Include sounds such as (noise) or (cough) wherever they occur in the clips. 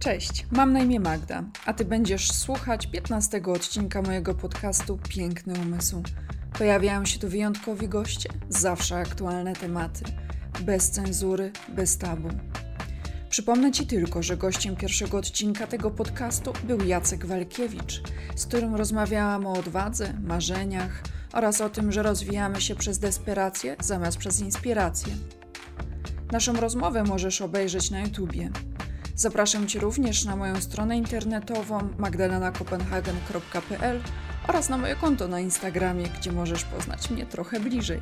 Cześć, mam na imię Magda, a ty będziesz słuchać 15 odcinka mojego podcastu Piękny Umysł. Pojawiają się tu wyjątkowi goście, zawsze aktualne tematy, bez cenzury, bez tabu. Przypomnę Ci tylko, że gościem pierwszego odcinka tego podcastu był Jacek Walkiewicz, z którym rozmawiałam o odwadze, marzeniach oraz o tym, że rozwijamy się przez desperację zamiast przez inspirację. Naszą rozmowę możesz obejrzeć na YouTubie. Zapraszam Cię również na moją stronę internetową magdalenakopenhagen.pl oraz na moje konto na Instagramie, gdzie możesz poznać mnie trochę bliżej.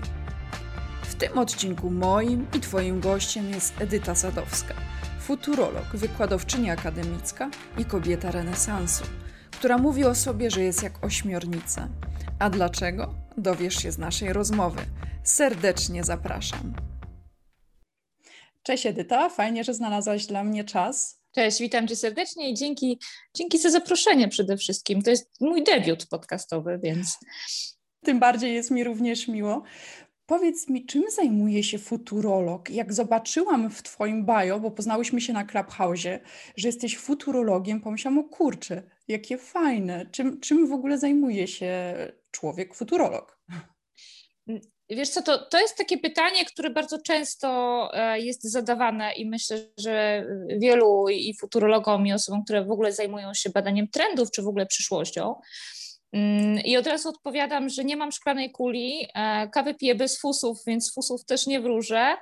W tym odcinku moim i Twoim gościem jest Edyta Sadowska, futurolog, wykładowczyni akademicka i kobieta renesansu, która mówi o sobie, że jest jak ośmiornica. A dlaczego? Dowiesz się z naszej rozmowy. Serdecznie zapraszam. Cześć Edyta, fajnie, że znalazłaś dla mnie czas. Cześć, witam Cię serdecznie i dzięki, dzięki za zaproszenie przede wszystkim. To jest mój debiut podcastowy, więc. Tym bardziej jest mi również miło. Powiedz mi, czym zajmuje się futurolog? Jak zobaczyłam w Twoim bio, bo poznałyśmy się na Clubhouse, że jesteś futurologiem, pomyślałam, o kurczę, jakie fajne. Czym, czym w ogóle zajmuje się człowiek futurolog? Wiesz co, to, to jest takie pytanie, które bardzo często e, jest zadawane i myślę, że wielu i futurologom i osobom, które w ogóle zajmują się badaniem trendów, czy w ogóle przyszłością, i od razu odpowiadam, że nie mam szklanej kuli, e, kawy piję bez fusów, więc fusów też nie wróżę.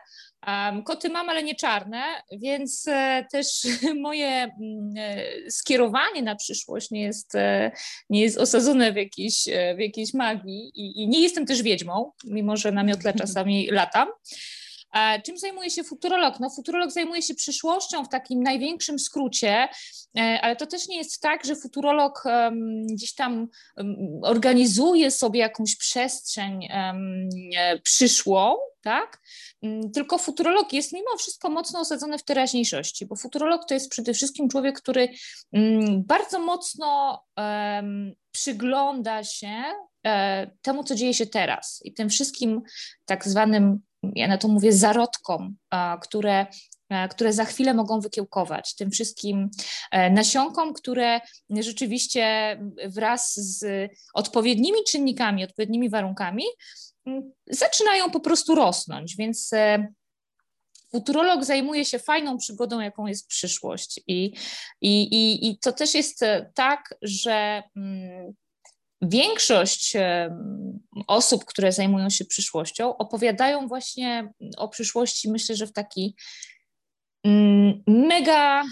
Koty mam, ale nie czarne, więc e, też (laughs) moje mm, e, skierowanie na przyszłość nie jest, nie jest osadzone w jakiejś, w jakiejś magii i, i nie jestem też wiedźmą, mimo że na miotle (laughs) czasami latam. Czym zajmuje się futurolog? No, futurolog zajmuje się przyszłością w takim największym skrócie, ale to też nie jest tak, że futurolog gdzieś tam organizuje sobie jakąś przestrzeń um, przyszłą, tak? Mm, tylko futurolog jest mimo wszystko mocno osadzony w teraźniejszości, bo futurolog to jest przede wszystkim człowiek, który mm, bardzo mocno przygląda się e, temu, co dzieje się teraz i tym wszystkim tak zwanym, ja na to mówię, zarodkom, które które za chwilę mogą wykiełkować, tym wszystkim e, nasionkom, które rzeczywiście wraz z odpowiednimi czynnikami, odpowiednimi warunkami zaczynają po prostu rosnąć, więc e, futurolog zajmuje się fajną przygodą, jaką jest przyszłość. I, i, i, i to też jest e, tak, że mm, większość osób, które zajmują się przyszłością, opowiadają właśnie o przyszłości, myślę, że w taki mm, mega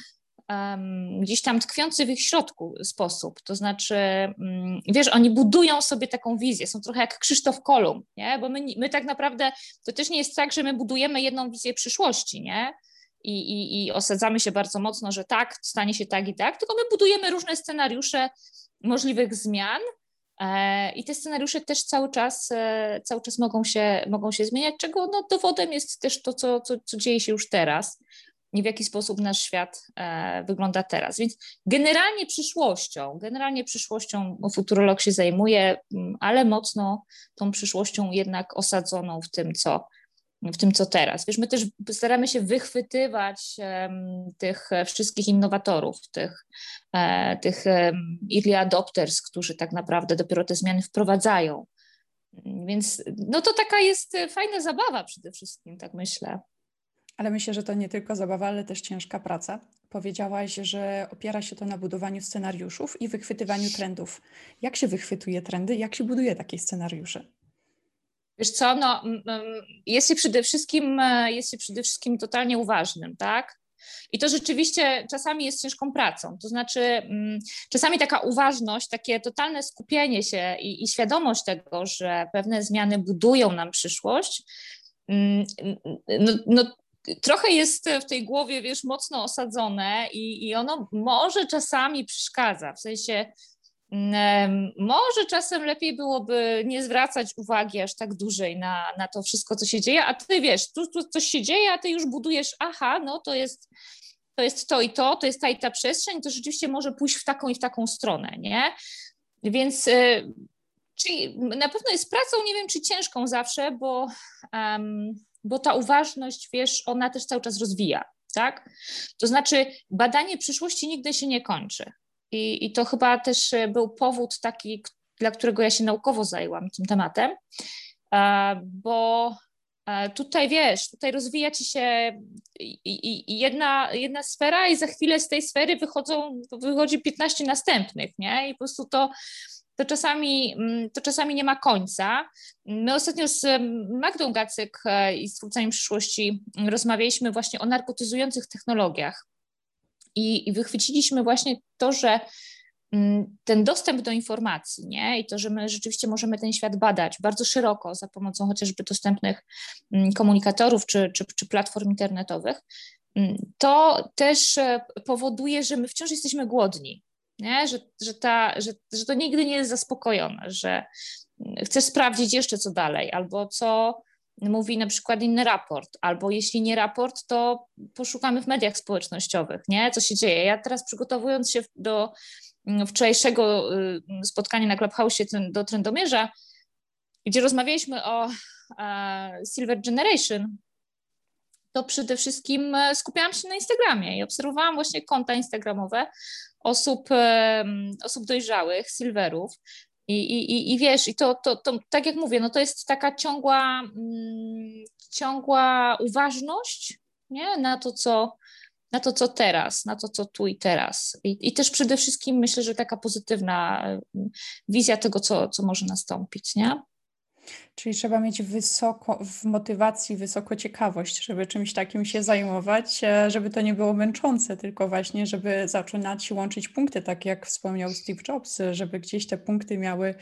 gdzieś tam tkwiący w ich środku sposób. To znaczy, um, wiesz, oni budują sobie taką wizję, są trochę jak Krzysztof Kolumb, nie? Bo my, my tak naprawdę, to też nie jest tak, że my budujemy jedną wizję przyszłości, nie? I, i, i osadzamy się bardzo mocno, że tak, stanie się tak i tak, tylko my budujemy różne scenariusze możliwych zmian, i te scenariusze też cały czas, e, cały czas mogą, się, mogą się zmieniać, czego no, dowodem jest też to, co, co, co dzieje się już teraz i w jaki sposób nasz świat e, wygląda teraz. Więc generalnie przyszłością, generalnie przyszłością futurolog się zajmuje, mm, ale mocno tą przyszłością jednak osadzoną w tym, co, w tym, co teraz. Wiesz, my też staramy się wychwytywać um, tych wszystkich innowatorów, tych, e, tych um, early adopters, którzy tak naprawdę dopiero te zmiany wprowadzają. Więc no to taka jest fajna zabawa przede wszystkim, tak myślę. Ale myślę, że to nie tylko zabawa, ale też ciężka praca. Powiedziałaś, że opiera się to na budowaniu scenariuszów i wychwytywaniu trendów. Jak się wychwytuje trendy? Jak się buduje takie scenariusze? Wiesz co, no, jest się przede wszystkim, e, jest się przede wszystkim totalnie uważnym, tak? I to rzeczywiście czasami jest ciężką pracą. To znaczy, czasami taka uważność, takie totalne skupienie się i, i świadomość tego, że pewne zmiany budują nam przyszłość, no, no, trochę jest w tej głowie, wiesz, mocno osadzone i, i ono może czasami przeszkadza, w sensie mm, może czasem lepiej byłoby nie zwracać uwagi aż tak dużej na, na to wszystko, co się dzieje, a ty wiesz, tu, tu coś się dzieje, a ty już budujesz, aha, no to jest to jest to i to, to jest ta i ta przestrzeń, to rzeczywiście może pójść w taką i w taką stronę, nie? Więc y, czyli na pewno jest pracą, nie wiem, czy ciężką zawsze, bo um, bo ta uważność, wiesz, ona też cały czas rozwija. tak? To znaczy badanie przyszłości nigdy się nie kończy. I, I to chyba też był powód taki, dla którego ja się naukowo zajęłam tym tematem, bo tutaj wiesz, tutaj rozwija ci się jedna, jedna sfera i za chwilę z tej sfery wychodzą, wychodzi 15 następnych, nie? I po prostu to, to czasami, mm, to czasami nie ma końca. My ostatnio z Magdą Gacyk e, i z Twórcami Przyszłości rozmawialiśmy właśnie o narkotyzujących technologiach i, i wychwyciliśmy właśnie to, że mm, ten dostęp do informacji nie? i to, że my rzeczywiście możemy ten świat badać bardzo szeroko za pomocą chociażby dostępnych mm, komunikatorów czy, czy, czy platform internetowych, to też e, powoduje, że my wciąż jesteśmy głodni nie? Że, że, ta, że, że to nigdy nie jest zaspokojone, że chcesz sprawdzić jeszcze co dalej, albo co mówi na przykład inny raport, albo jeśli nie raport, to poszukamy w mediach społecznościowych, nie? Co się dzieje. Ja teraz przygotowując się do mm, wczorajszego y, spotkania na Clubhouse do Trendomierza, gdzie rozmawialiśmy o Silver Generation, to przede wszystkim e, skupiałam się na Instagramie i obserwowałam właśnie konta instagramowe osób, osób dojrzałych, silverów. I, i, i wiesz, i to, to, to, tak jak mówię, no to jest taka ciągła, mm, ciągła uważność nie? na to, co, na to, co teraz, na to, co tu i teraz. I, I, też przede wszystkim myślę, że taka pozytywna wizja tego, co, co może nastąpić, nie? Czyli trzeba mieć wysoko, w motywacji wysoko ciekawość, żeby czymś takim się zajmować, e, żeby to nie było męczące, tylko właśnie, żeby zaczynać łączyć punkty, tak jak wspomniał Steve Jobs, żeby gdzieś te punkty miały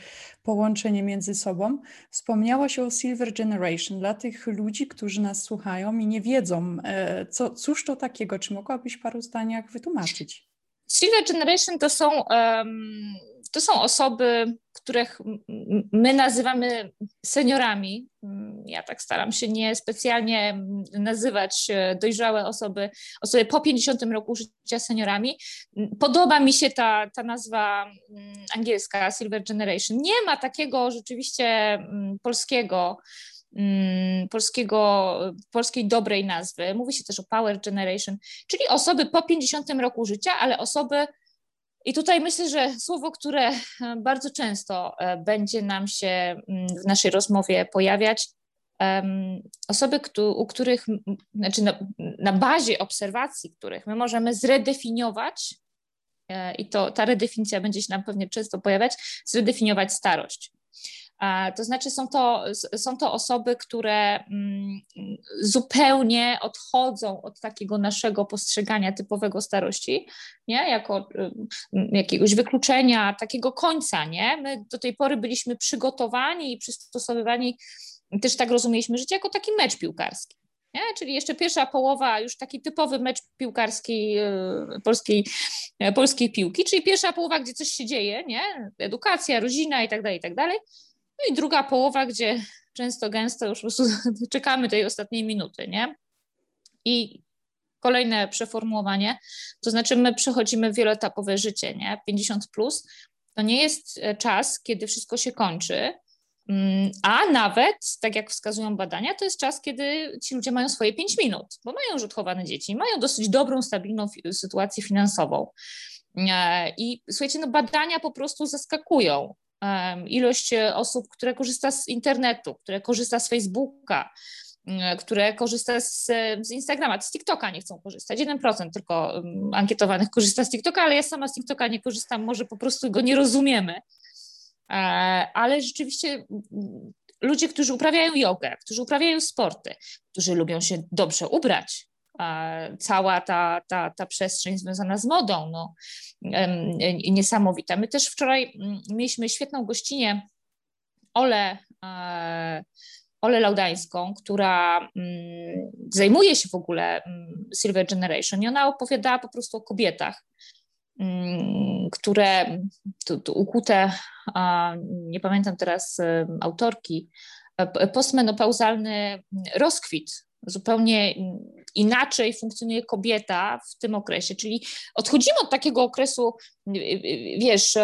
połączenie między sobą. Wspomniałaś o Silver Generation. Dla tych ludzi, którzy nas słuchają i nie wiedzą, e, co, cóż to takiego, czy mogłabyś w paru zdaniach wytłumaczyć? Silver Generation to są, um, to są osoby, których my nazywamy seniorami. Ja tak staram się nie specjalnie nazywać e, dojrzałe osoby, osoby po 50 roku życia seniorami. Podoba mi się ta, ta nazwa mm, angielska Silver Generation. Nie ma takiego rzeczywiście mm, polskiego mm, polskiego, polskiej dobrej nazwy. Mówi się też o Power Generation, czyli osoby po 50 roku życia, ale osoby i tutaj myślę, że słowo, które e, bardzo często e, będzie nam się mm, w naszej rozmowie pojawiać, osoby, u których, znaczy na, na bazie obserwacji, których my możemy zredefiniować, e, i to ta redefinicja będzie się nam pewnie często pojawiać, zredefiniować starość. To znaczy, są to, są to osoby, które mm, zupełnie odchodzą od takiego naszego postrzegania typowego starości, nie? jako mm, jakiegoś wykluczenia, takiego końca. Nie? My do tej pory byliśmy przygotowani i przystosowywani, też tak rozumieliśmy życie, jako taki mecz piłkarski. Nie? Czyli jeszcze pierwsza połowa, już taki typowy mecz piłkarski e, polskiej, e, polskiej piłki, czyli pierwsza połowa, gdzie coś się dzieje, nie? edukacja, rodzina i tak dalej, i tak dalej. No i druga połowa, gdzie często gęsto już po prostu (laughs) czekamy tej ostatniej minuty, nie? I kolejne przeformułowanie, to znaczy my przechodzimy wieloetapowe życie, nie? 50 plus to nie jest e, czas, kiedy wszystko się kończy, mm, a nawet, tak jak wskazują badania, to jest czas, kiedy ci ludzie mają swoje 5 minut, bo mają już odchowane dzieci, mają dosyć dobrą, stabilną sytuację finansową. E, I słuchajcie, no badania po prostu zaskakują ilość e, osób, które korzysta z internetu, które korzysta z Facebooka, które korzysta z, z Instagrama, z TikToka nie chcą korzystać. 1% tylko ankietowanych korzysta z TikToka, ale ja sama z TikToka nie korzystam, może po prostu go nie rozumiemy. E, ale rzeczywiście ludzie, którzy uprawiają jogę, którzy uprawiają sporty, którzy lubią się dobrze ubrać, cała ta, ta, ta przestrzeń związana z modą, no, niesamowita. My też wczoraj mm, mieliśmy świetną gościnę Ole, e, Ole Laudańską, która mm, zajmuje się w ogóle mm, Silver Generation i ona opowiadała po prostu o kobietach, które tu, tu ukute, nie pamiętam teraz autorki, e, postmenopauzalny rozkwit zupełnie inaczej funkcjonuje kobieta w tym okresie. Czyli odchodzimy od takiego okresu, wiesz,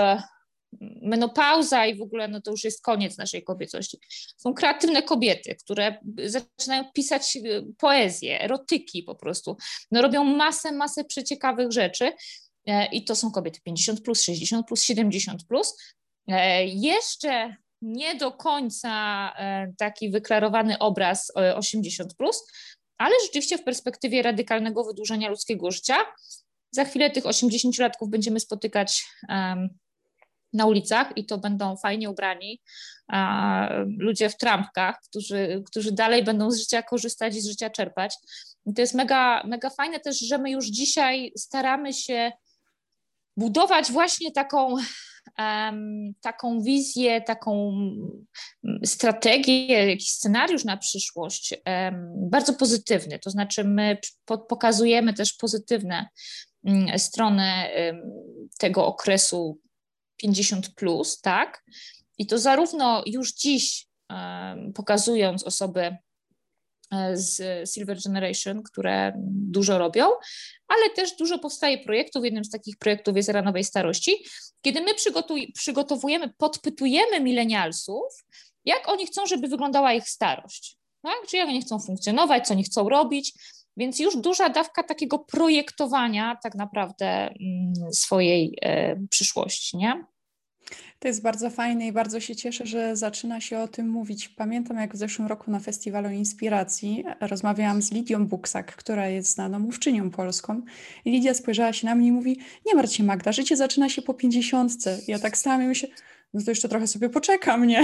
menopauza i w ogóle no to już jest koniec naszej kobiecości. Są kreatywne kobiety, które zaczynają pisać y, poezję, erotyki po prostu. No robią masę, masę przeciekawych rzeczy e, i to są kobiety 50 plus, 60 plus, 70 plus. E, jeszcze nie do końca e, taki wyklarowany obraz 80 plus, ale rzeczywiście w perspektywie radykalnego wydłużenia ludzkiego życia za chwilę tych 80-latków będziemy spotykać um, na ulicach i to będą fajnie ubrani ludzie w trampkach, którzy, którzy dalej będą z życia korzystać i z życia czerpać. I to jest mega, mega fajne też, że my już dzisiaj staramy się budować właśnie taką, taką wizję, taką strategię, jakiś scenariusz na przyszłość bardzo pozytywny. To znaczy, my pokazujemy też pozytywne um, strony tego okresu 50, plus, tak? I to zarówno już dziś pokazując osoby z Silver Generation, które dużo robią, ale też dużo powstaje projektów. Jednym z takich projektów jest Era Nowej Starości, kiedy my przygotowujemy, podpytujemy milenialsów, jak oni chcą, żeby wyglądała ich starość. Tak? Czy jak oni chcą funkcjonować, co oni chcą robić. Więc już duża dawka takiego projektowania tak naprawdę mm, swojej e, przyszłości, nie? To jest bardzo fajne i bardzo się cieszę, że zaczyna się o tym mówić. Pamiętam, jak w zeszłym roku na Festiwalu Inspiracji rozmawiałam z Lidią Buksak, która jest znaną mówczynią polską. I Lidia spojrzała się na mnie i mówi: Nie martw się, Magda, życie zaczyna się po pięćdziesiątce. Ja tak stałam i myślę, no to jeszcze trochę sobie poczekam, nie?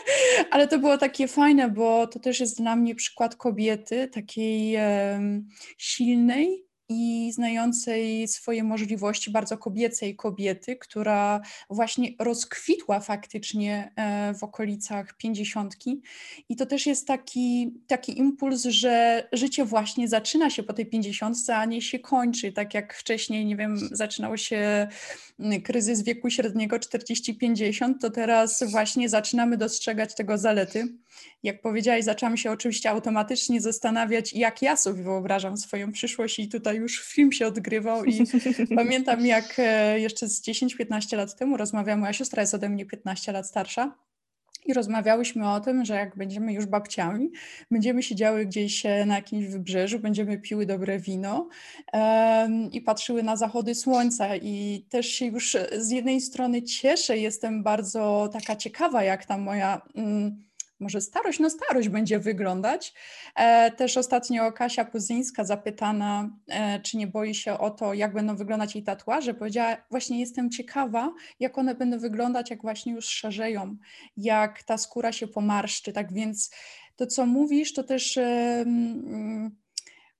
(laughs) Ale to było takie fajne, bo to też jest dla mnie przykład kobiety, takiej um, silnej, i znającej swoje możliwości, bardzo kobiecej kobiety, która właśnie rozkwitła faktycznie e, w okolicach pięćdziesiątki. I to też jest taki, taki impuls, że życie właśnie zaczyna się po tej pięćdziesiątce, a nie się kończy. Tak jak wcześniej, nie wiem, zaczynał się kryzys wieku średniego 40-50, to teraz właśnie zaczynamy dostrzegać tego zalety. Jak powiedziałaś, zaczęłam się oczywiście automatycznie zastanawiać, jak ja sobie wyobrażam swoją przyszłość i tutaj już film się odgrywał i (laughs) pamiętam jak e, jeszcze z 10-15 lat temu rozmawiałam, moja siostra jest ode mnie 15 lat starsza, i rozmawiałyśmy o tym, że jak będziemy już babciami, będziemy siedziały gdzieś e, na jakimś wybrzeżu, będziemy piły dobre wino um, i patrzyły na zachody słońca. I też się już z jednej strony cieszę, jestem bardzo taka ciekawa, jak ta moja. Um, może starość, no starość będzie wyglądać. E, też ostatnio Kasia Puzyńska zapytana, e, czy nie boi się o to, jak będą wyglądać jej tatuaże, powiedziała, właśnie jestem ciekawa, jak one będą wyglądać, jak właśnie już szarzeją, jak ta skóra się pomarszczy, tak więc to, co mówisz, to też...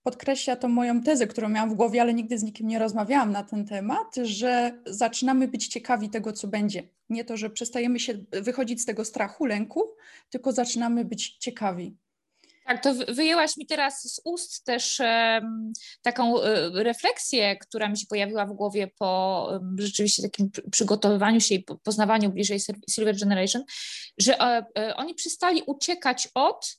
podkreśla to moją tezę, którą miałam w głowie, ale nigdy z nikim nie rozmawiałam na ten temat, że zaczynamy być ciekawi tego, co będzie. Nie to, że przestajemy się wychodzić z tego strachu, lęku, tylko zaczynamy być ciekawi. Tak, to wyjęłaś mi teraz z ust też um, taką um, refleksję, która mi się pojawiła w głowie po rzeczywiście takim przygotowywaniu się i poznawaniu bliżej Silver Generation, że e, e, oni przestali uciekać od,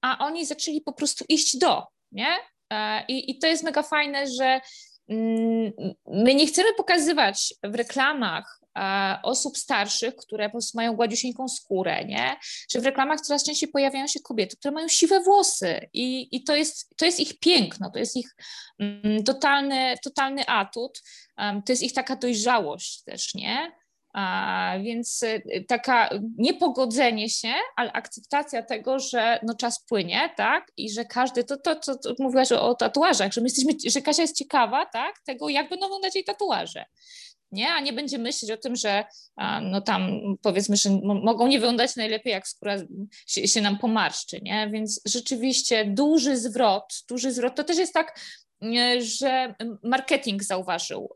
a oni zaczęli po prostu iść do, nie? E, I, I to jest mega fajne, że mm, my nie chcemy pokazywać w reklamach e, osób starszych, które po prostu mają gładziusieńką skórę, nie? Że w reklamach coraz częściej pojawiają się kobiety, które mają siwe włosy i, i to, jest, to jest ich piękno, to jest ich mm, totalny, totalny atut, to jest ich taka dojrzałość też, nie? Więc y, taka niepogodzenie się, ale akceptacja tego, że no, czas płynie, tak? I że każdy, to, to, to mówiłaś o, o tatuażach, że my jesteśmy, że Kasia jest ciekawa, tak? Tego, jak będą wyglądać jej tatuaże nie? A nie będzie myśleć o tym, że no tam powiedzmy, że mogą nie wyglądać najlepiej, jak skóra się, się, nam pomarszczy, nie? Więc rzeczywiście duży zwrot, duży zwrot, to też jest tak, że marketing zauważył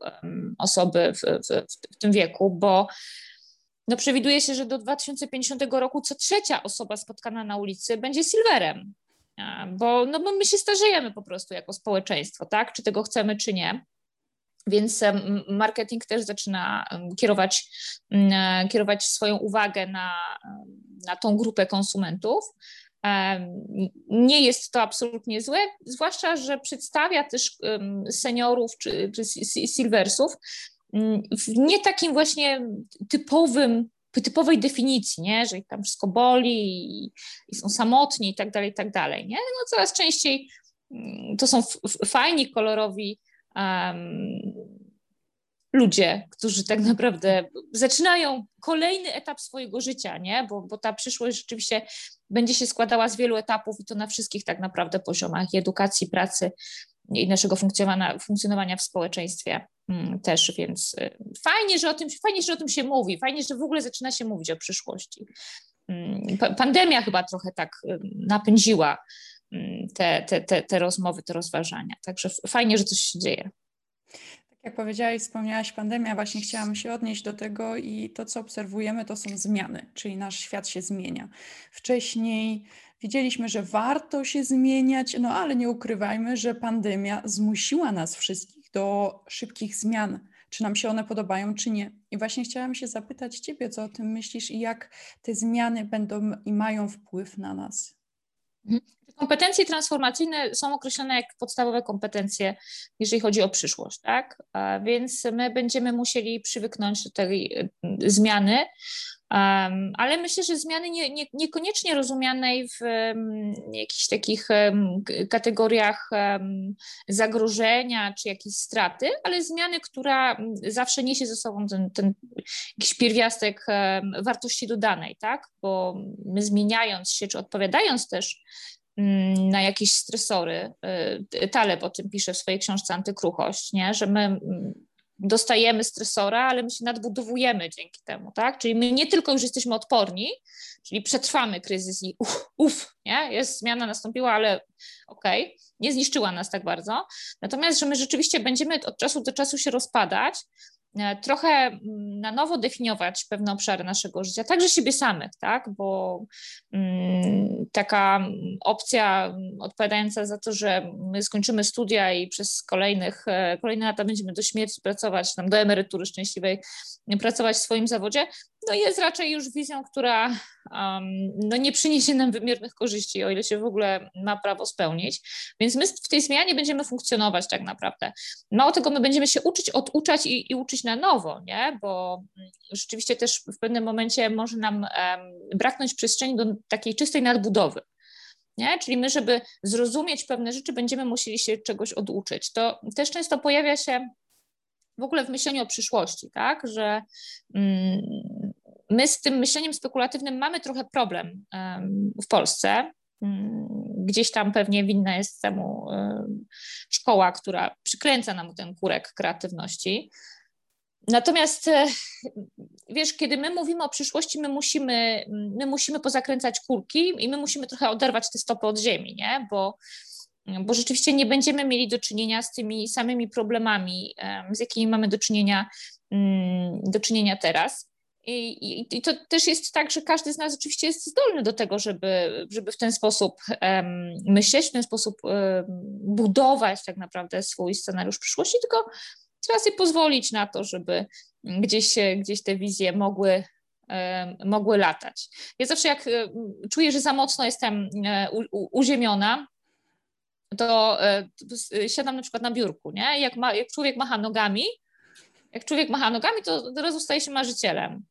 osoby w, w, w tym wieku, bo no przewiduje się, że do 2050 roku co trzecia osoba spotkana na ulicy będzie silverem, bo, no bo my się starzejemy po prostu jako społeczeństwo, tak? Czy tego chcemy, czy nie. Więc marketing też zaczyna kierować, kierować swoją uwagę na, na tą grupę konsumentów. Nie jest to absolutnie złe, zwłaszcza, że przedstawia też seniorów czy, czy silversów mm, w nie takim właśnie typowym typowej definicji, nie? że ich tam wszystko boli i, i, są samotni i tak dalej, i tak dalej. Nie? No coraz częściej mm, to są fajni, kolorowi um, ludzie, którzy tak naprawdę zaczynają kolejny etap swojego życia, nie? Bo, bo ta przyszłość rzeczywiście będzie się składała z wielu etapów i to na wszystkich tak naprawdę poziomach edukacji, pracy i naszego funkcjonowania, funkcjonowania w społeczeństwie mm, też, więc y, fajnie, że o tym, fajnie, że o tym się mówi, fajnie, że w ogóle zaczyna się mówić o przyszłości. Mm, pandemia chyba trochę tak y, napędziła mm, te, te, te, te rozmowy, te rozważania, także fajnie, że coś się dzieje. Jak powiedziałaś, wspomniałaś pandemia, właśnie chciałam się odnieść do tego i to, co obserwujemy, to są zmiany, czyli nasz świat się zmienia. Wcześniej wiedzieliśmy, że warto się zmieniać, no ale nie ukrywajmy, że pandemia zmusiła nas wszystkich do szybkich zmian, czy nam się one podobają, czy nie. I właśnie chciałam się zapytać Ciebie, co o tym myślisz i jak te zmiany będą i mają wpływ na nas. Kompetencje transformacyjne są określone jak podstawowe kompetencje, jeżeli chodzi o przyszłość, tak? Więc my będziemy musieli przywyknąć do tej y, zmiany, ale myślę, że zmiany nie, nie, niekoniecznie rozumianej w jakichś takich kategoriach zagrożenia czy jakiejś straty, ale zmiany, która zawsze niesie ze sobą ten, ten jakiś pierwiastek wartości dodanej, tak? Bo my zmieniając się, czy odpowiadając też na jakieś stresory, y, Taleb o tym pisze w swojej książce Antykruchość, nie? że my dostajemy stresora, ale my się nadbudowujemy dzięki temu, tak? Czyli my nie tylko już jesteśmy odporni, czyli przetrwamy kryzys i uff, uf, nie? Jest zmiana nastąpiła, ale okej, okay, nie zniszczyła nas tak bardzo. Natomiast, że my rzeczywiście będziemy od czasu do czasu się rozpadać, trochę mm, na nowo definiować pewne obszary naszego życia, także siebie samych, tak? Bo mm, taka opcja odpowiadająca za to, że my skończymy studia i przez kolejnych, e, kolejne lata będziemy do śmierci pracować, tam do emerytury szczęśliwej, pracować w swoim zawodzie, no jest raczej już wizją, która um, no nie przyniesie nam wymiernych korzyści, o ile się w ogóle ma prawo spełnić. Więc my w tej zmianie będziemy funkcjonować tak naprawdę. Mało tego, my będziemy się uczyć, oduczać i, i uczyć na nowo, nie? bo rzeczywiście też w pewnym momencie może nam braknąć przestrzeni do takiej czystej nadbudowy. Nie? Czyli my, żeby zrozumieć pewne rzeczy, będziemy musieli się czegoś oduczyć. To też często pojawia się w ogóle w myśleniu o przyszłości, tak, że mm, my z tym myśleniem spekulatywnym mamy trochę problem w Polsce. Mm, gdzieś tam pewnie winna jest temu szkoła, która przykręca nam ten kurek kreatywności. Natomiast e, wiesz, kiedy my mówimy o przyszłości, my musimy, my musimy pozakręcać kurki i my musimy trochę oderwać te stopy od ziemi, nie? Bo bo rzeczywiście nie będziemy mieli do czynienia z tymi samymi problemami, z jakimi mamy do czynienia, mm, do czynienia teraz. I, i, I, to też jest tak, że każdy z nas oczywiście jest zdolny do tego, żeby, żeby w ten sposób um, myśleć, w ten sposób um, budować tak naprawdę swój scenariusz przyszłości, tylko trzeba sobie pozwolić na to, żeby gdzieś, gdzieś te wizje mogły, mogły latać. Ja zawsze jak czuję, że za mocno jestem e, uziemiona, to y, siadam na przykład na biurku, nie? Jak, ma, jak człowiek macha nogami, jak człowiek macha nogami, to od razu staje się marzycielem.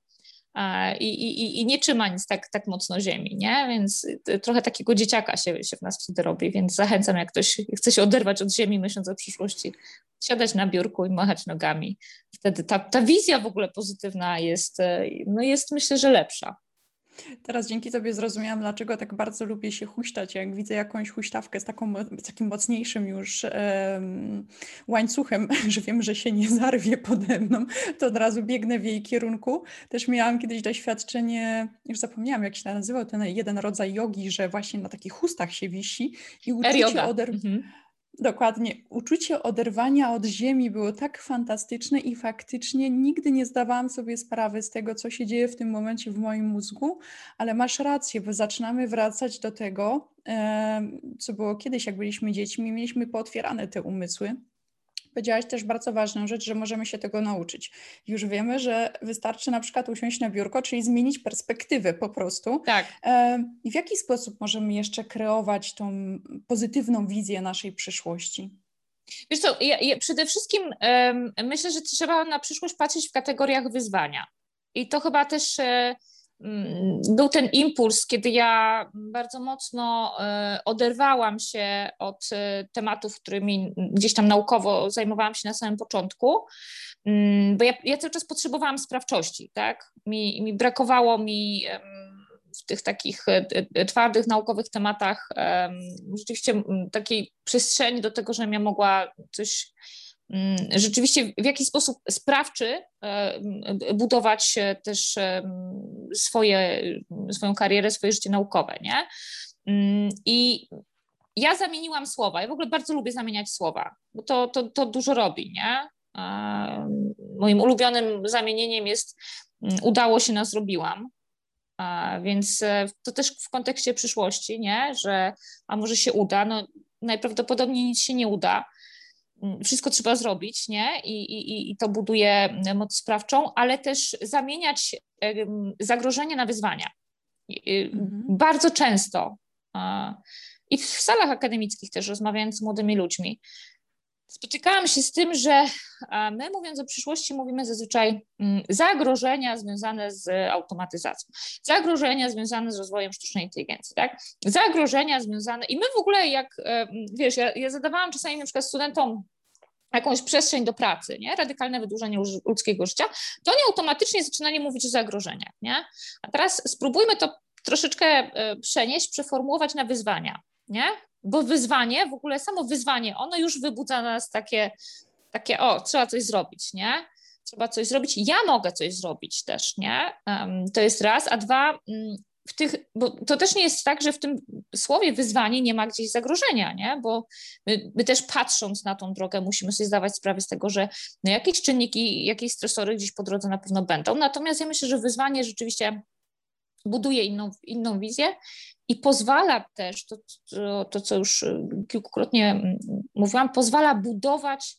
I, i, i nie trzyma nic tak, tak mocno ziemi, nie? Więc trochę takiego dzieciaka się, się w nas wtedy robi, więc zachęcam, jak ktoś chce się oderwać od ziemi, myśląc o przyszłości, siadać na biurku i machać nogami. Wtedy ta, ta wizja w ogóle pozytywna jest, e, no jest myślę, że lepsza. Teraz dzięki Tobie zrozumiałam, dlaczego tak bardzo lubię się huśtać. Jak widzę jakąś huśtawkę z, taką, z takim mocniejszym już um, łańcuchem, (laughs) że wiem, że się nie zarwie pode mną, to od razu biegnę w jej kierunku. Też miałam kiedyś doświadczenie, już zapomniałam jak się nazywał ten jeden rodzaj jogi, że właśnie na takich chustach się wisi i uczy się oder... Mhm Dokładnie. Uczucie oderwania od ziemi było tak fantastyczne i faktycznie nigdy nie zdawałam sobie sprawy z tego, co się dzieje w tym momencie w moim mózgu, ale masz rację, bo zaczynamy wracać do tego, co było kiedyś, jak byliśmy dziećmi, mieliśmy pootwierane te umysły Powiedziałaś też bardzo ważną rzecz, że możemy się tego nauczyć. Już wiemy, że wystarczy na przykład usiąść na biurko, czyli zmienić perspektywę po prostu. Tak. I w jaki sposób możemy jeszcze kreować tą pozytywną wizję naszej przyszłości? Wiesz co, ja, ja przede wszystkim um, myślę, że trzeba na przyszłość patrzeć w kategoriach wyzwania. I to chyba też um, był ten impuls, kiedy ja bardzo mocno um, oderwałam się od e, tematów, którymi gdzieś tam naukowo zajmowałam się na samym początku, mm, bo ja, ja cały czas potrzebowałam sprawczości, tak? Mi, mi brakowało mi w tych takich e, e, twardych, naukowych tematach rzeczywiście takiej przestrzeni do tego, żebym ja mogła coś rzeczywiście w jakiś sposób sprawczy budować też swoje, swoją karierę, swoje życie naukowe, nie? I ja zamieniłam słowa. Ja w ogóle bardzo lubię zamieniać słowa, bo to, to, to dużo robi, nie? Moim ulubionym zamienieniem jest udało się, nas zrobiłam. Więc e, to też w kontekście przyszłości, nie? że a może się uda, no najprawdopodobniej nic się nie uda. Mm, wszystko trzeba zrobić, nie? I, i, i to buduje moc sprawczą, ale też zamieniać zagrożenie na wyzwania. Mhm. Bardzo często i w salach akademickich też rozmawiając z młodymi ludźmi, spotykałam się z tym, że my mówiąc o przyszłości mówimy zazwyczaj mm, zagrożenia związane z automatyzacją, zagrożenia związane z rozwojem sztucznej inteligencji, tak? Zagrożenia związane i my w ogóle jak, e, wiesz, ja, ja zadawałam czasami na przykład studentom jakąś przestrzeń do pracy, nie? radykalne wydłużenie ludzkiego życia, to oni automatycznie zaczynali mówić o zagrożeniach. Nie? A teraz spróbujmy to troszeczkę e, przenieść, przeformułować na wyzwania. Nie? Bo wyzwanie, w ogóle samo wyzwanie, ono już wybudza nas takie, takie o, trzeba coś zrobić, nie? Trzeba coś zrobić, ja mogę coś zrobić też, nie? Um, to jest raz, a dwa, um, w tych, bo to też nie jest tak, że w tym słowie wyzwanie nie ma gdzieś zagrożenia, nie? Bo my, my, też patrząc na tą drogę musimy sobie zdawać sprawę z tego, że no jakieś czynniki, jakieś stresory gdzieś po drodze na pewno będą. Natomiast ja myślę, że wyzwanie rzeczywiście buduje inną, inną wizję i pozwala też, to, to, to, co już y, kilkukrotnie mm, mówiłam, pozwala budować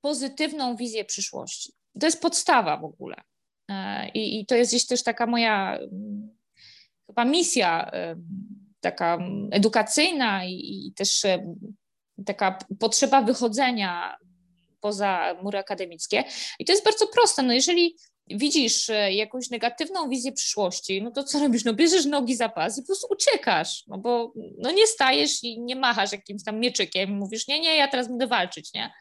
pozytywną wizję przyszłości. To jest podstawa w ogóle. E, I, i to jest gdzieś też taka moja mm, chyba misja, taka edukacyjna i, i też taka potrzeba wychodzenia poza mury akademickie. I to jest bardzo proste. No jeżeli widzisz e, jakąś negatywną wizję przyszłości, no to co robisz? No bierzesz nogi za pas i po prostu uciekasz, no bo no nie stajesz i nie machasz jakimś tam mieczykiem, mówisz, nie, nie, ja teraz będę walczyć, nie?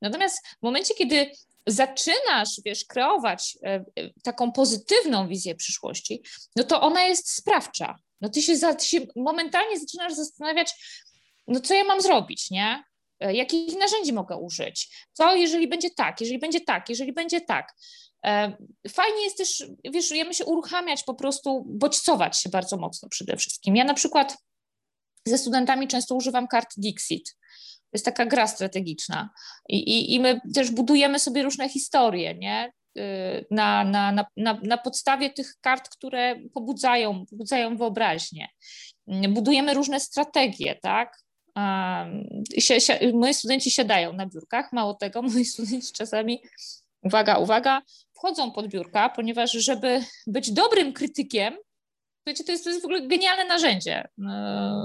Natomiast w momencie, kiedy zaczynasz, wiesz, kreować e, e, taką pozytywną wizję przyszłości, no to ona jest sprawcza. No ty się, za, ty się momentalnie zaczynasz zastanawiać, no co ja mam zrobić, nie? Jakich narzędzi mogę użyć? Co, jeżeli będzie tak, jeżeli będzie tak, jeżeli będzie tak? E, fajnie jest też, wiesz, ja myślę, uruchamiać po prostu, bodźcować się bardzo mocno przede wszystkim. Ja na przykład ze studentami często używam kart Dixit. To jest taka gra strategiczna i, i, i my też budujemy sobie różne historie, nie? Y, na, na, na, na, podstawie tych kart, które pobudzają, pobudzają wyobraźnię. Budujemy różne strategie, tak? Um, si, si, moi studenci siadają na biurkach, mało tego, (laughs) moi studenci czasami, uwaga, uwaga, wchodzą pod biurka, ponieważ żeby być dobrym krytykiem, to jest, to jest w ogóle genialne narzędzie e,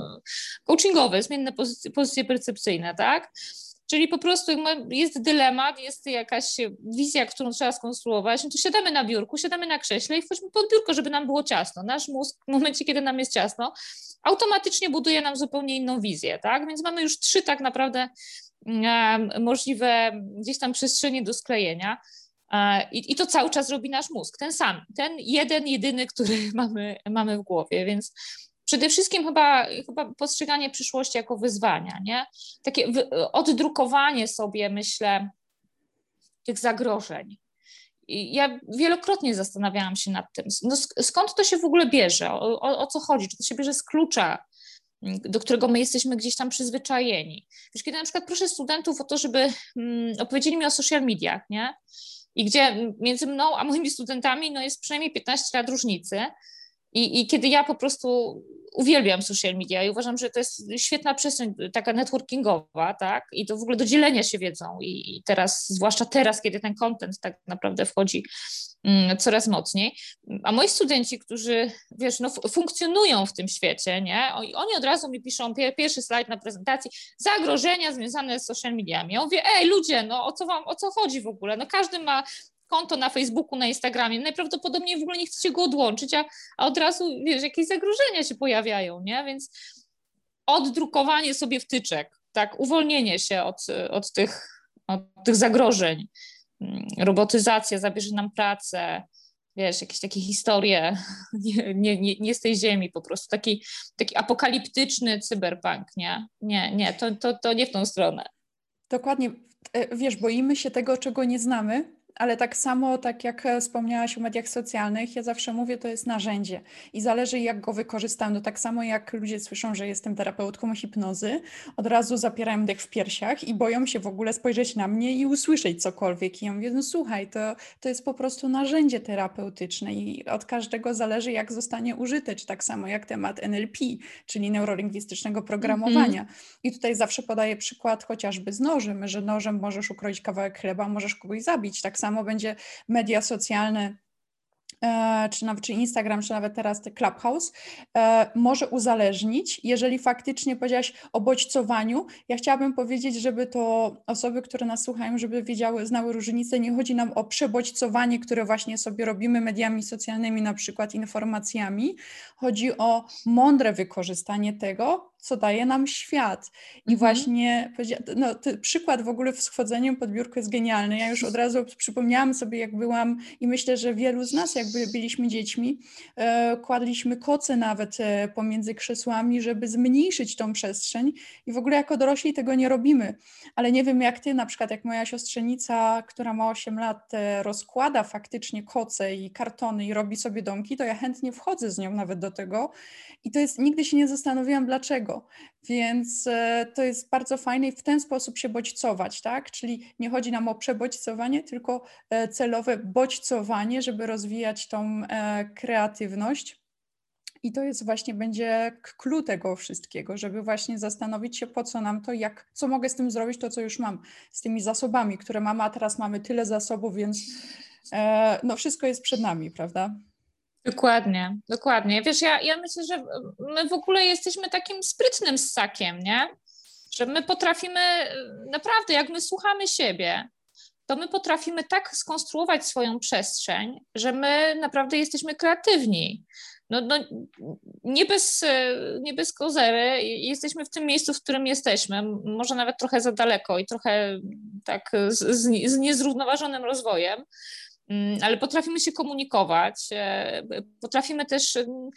coachingowe, zmienne pozycje, pozycje percepcyjne, tak? Czyli po prostu jest dylemat, jest jakaś wizja, którą trzeba skonstruować, no to siadamy na biurku, siadamy na krześle i wchodźmy pod biurko, żeby nam było ciasno. Nasz mózg w momencie, kiedy nam jest ciasno, automatycznie buduje nam zupełnie inną wizję, tak? Więc mamy już trzy tak naprawdę możliwe gdzieś tam przestrzenie do sklejenia. I, I, to cały czas robi nasz mózg, ten sam, ten jeden, jedyny, który (laughs) mamy, mamy w głowie, więc przede wszystkim chyba, chyba postrzeganie przyszłości jako wyzwania, nie? Takie oddrukowanie sobie, myślę, tych zagrożeń. I ja wielokrotnie zastanawiałam się nad tym, no skąd to się w ogóle bierze, o, o, o co chodzi, czy to się bierze z klucza, do którego my jesteśmy gdzieś tam przyzwyczajeni. Wiesz, kiedy na przykład proszę studentów o to, żeby mm, opowiedzieli mi o social mediach, nie? i gdzie między mną a moimi studentami no jest przynajmniej 15 lat różnicy. I, I kiedy ja po prostu uwielbiam social media i uważam, że to jest świetna przestrzeń taka networkingowa, tak? I to w ogóle do dzielenia się wiedzą. I, teraz, zwłaszcza teraz, kiedy ten content tak naprawdę wchodzi mm, coraz mocniej. A moi studenci, którzy, wiesz, no, funkcjonują w tym świecie, nie? Oni od razu mi piszą pierwszy slajd na prezentacji, zagrożenia związane z social mediami. Ja mówię, ej ludzie, no o co wam, o co chodzi w ogóle? No każdy ma konto na Facebooku, na Instagramie, najprawdopodobniej w ogóle nie chcecie go odłączyć, a, a od razu, wiesz, jakieś zagrożenia się pojawiają, nie? Więc oddrukowanie sobie wtyczek, tak, uwolnienie się od, od, tych, od tych zagrożeń, mm, robotyzacja zabierze nam pracę, wiesz, jakieś takie historie (laughs) nie, nie, nie, nie z tej ziemi, po prostu taki, taki apokaliptyczny cyberpunk, nie? Nie, nie, to, to, to nie w tą stronę. Dokładnie. E, wiesz, boimy się tego, czego nie znamy, ale tak samo, tak jak e, wspomniałaś o mediach socjalnych, ja zawsze mówię, to jest narzędzie i zależy, jak go wykorzystam. No tak samo jak ludzie słyszą, że jestem terapeutką hipnozy, od razu zapierają dech w piersiach i boją się w ogóle spojrzeć na mnie i usłyszeć cokolwiek. I ja mówię, no słuchaj, to, to jest po prostu narzędzie terapeutyczne i od każdego zależy, jak zostanie użyte, czy tak samo jak temat NLP, czyli neurolingwistycznego programowania. Mm -hmm. I tutaj zawsze podaję przykład chociażby z nożem, że nożem możesz ukroić kawałek chleba, możesz kogoś zabić. Tak samo samo będzie media socjalne e, czy nawet czy Instagram, czy nawet teraz te Clubhouse, e, może uzależnić, jeżeli faktycznie powiedziałaś o bodźcowaniu. Ja chciałabym powiedzieć, żeby to osoby, które nas słuchają, żeby wiedziały, znały różnicę. Nie chodzi nam o przebodźcowanie, które właśnie sobie robimy mediami socjalnymi, na przykład informacjami. Chodzi o mądre wykorzystanie tego, co daje nam świat. I mhm. właśnie no, przykład w ogóle z wchodzeniem pod biurko jest genialny. Ja już od razu przypomniałam sobie, jak byłam i myślę, że wielu z nas, jakby byliśmy dziećmi, e, kładliśmy koce nawet e, pomiędzy krzesłami, żeby zmniejszyć tą przestrzeń i w ogóle jako dorośli tego nie robimy. Ale nie wiem jak ty, na przykład jak moja siostrzenica, która ma 8 lat, e, rozkłada faktycznie koce i kartony i robi sobie domki, to ja chętnie wchodzę z nią nawet do tego i to jest, nigdy się nie zastanowiłam dlaczego więc e, to jest bardzo fajne i w ten sposób się bodźcować, tak? Czyli nie chodzi nam o przebodźcowanie, tylko e, celowe bodźcowanie, żeby rozwijać tą e, kreatywność. I to jest właśnie będzie clue tego wszystkiego, żeby właśnie zastanowić się, po co nam to, jak, co mogę z tym zrobić, to co już mam, z tymi zasobami, które mamy, a teraz mamy tyle zasobów, więc e, no wszystko jest przed nami, prawda? Dokładnie, dokładnie. Wiesz, ja, ja myślę, że my w ogóle jesteśmy takim sprytnym ssakiem, nie? Że my potrafimy, naprawdę, jak my słuchamy siebie, to my potrafimy tak skonstruować swoją przestrzeń, że my naprawdę jesteśmy kreatywni. No, no, nie, bez, nie bez kozery jesteśmy w tym miejscu, w którym jesteśmy, może nawet trochę za daleko i trochę tak z, z niezrównoważonym rozwojem, ale potrafimy się komunikować, e, potrafimy też mm,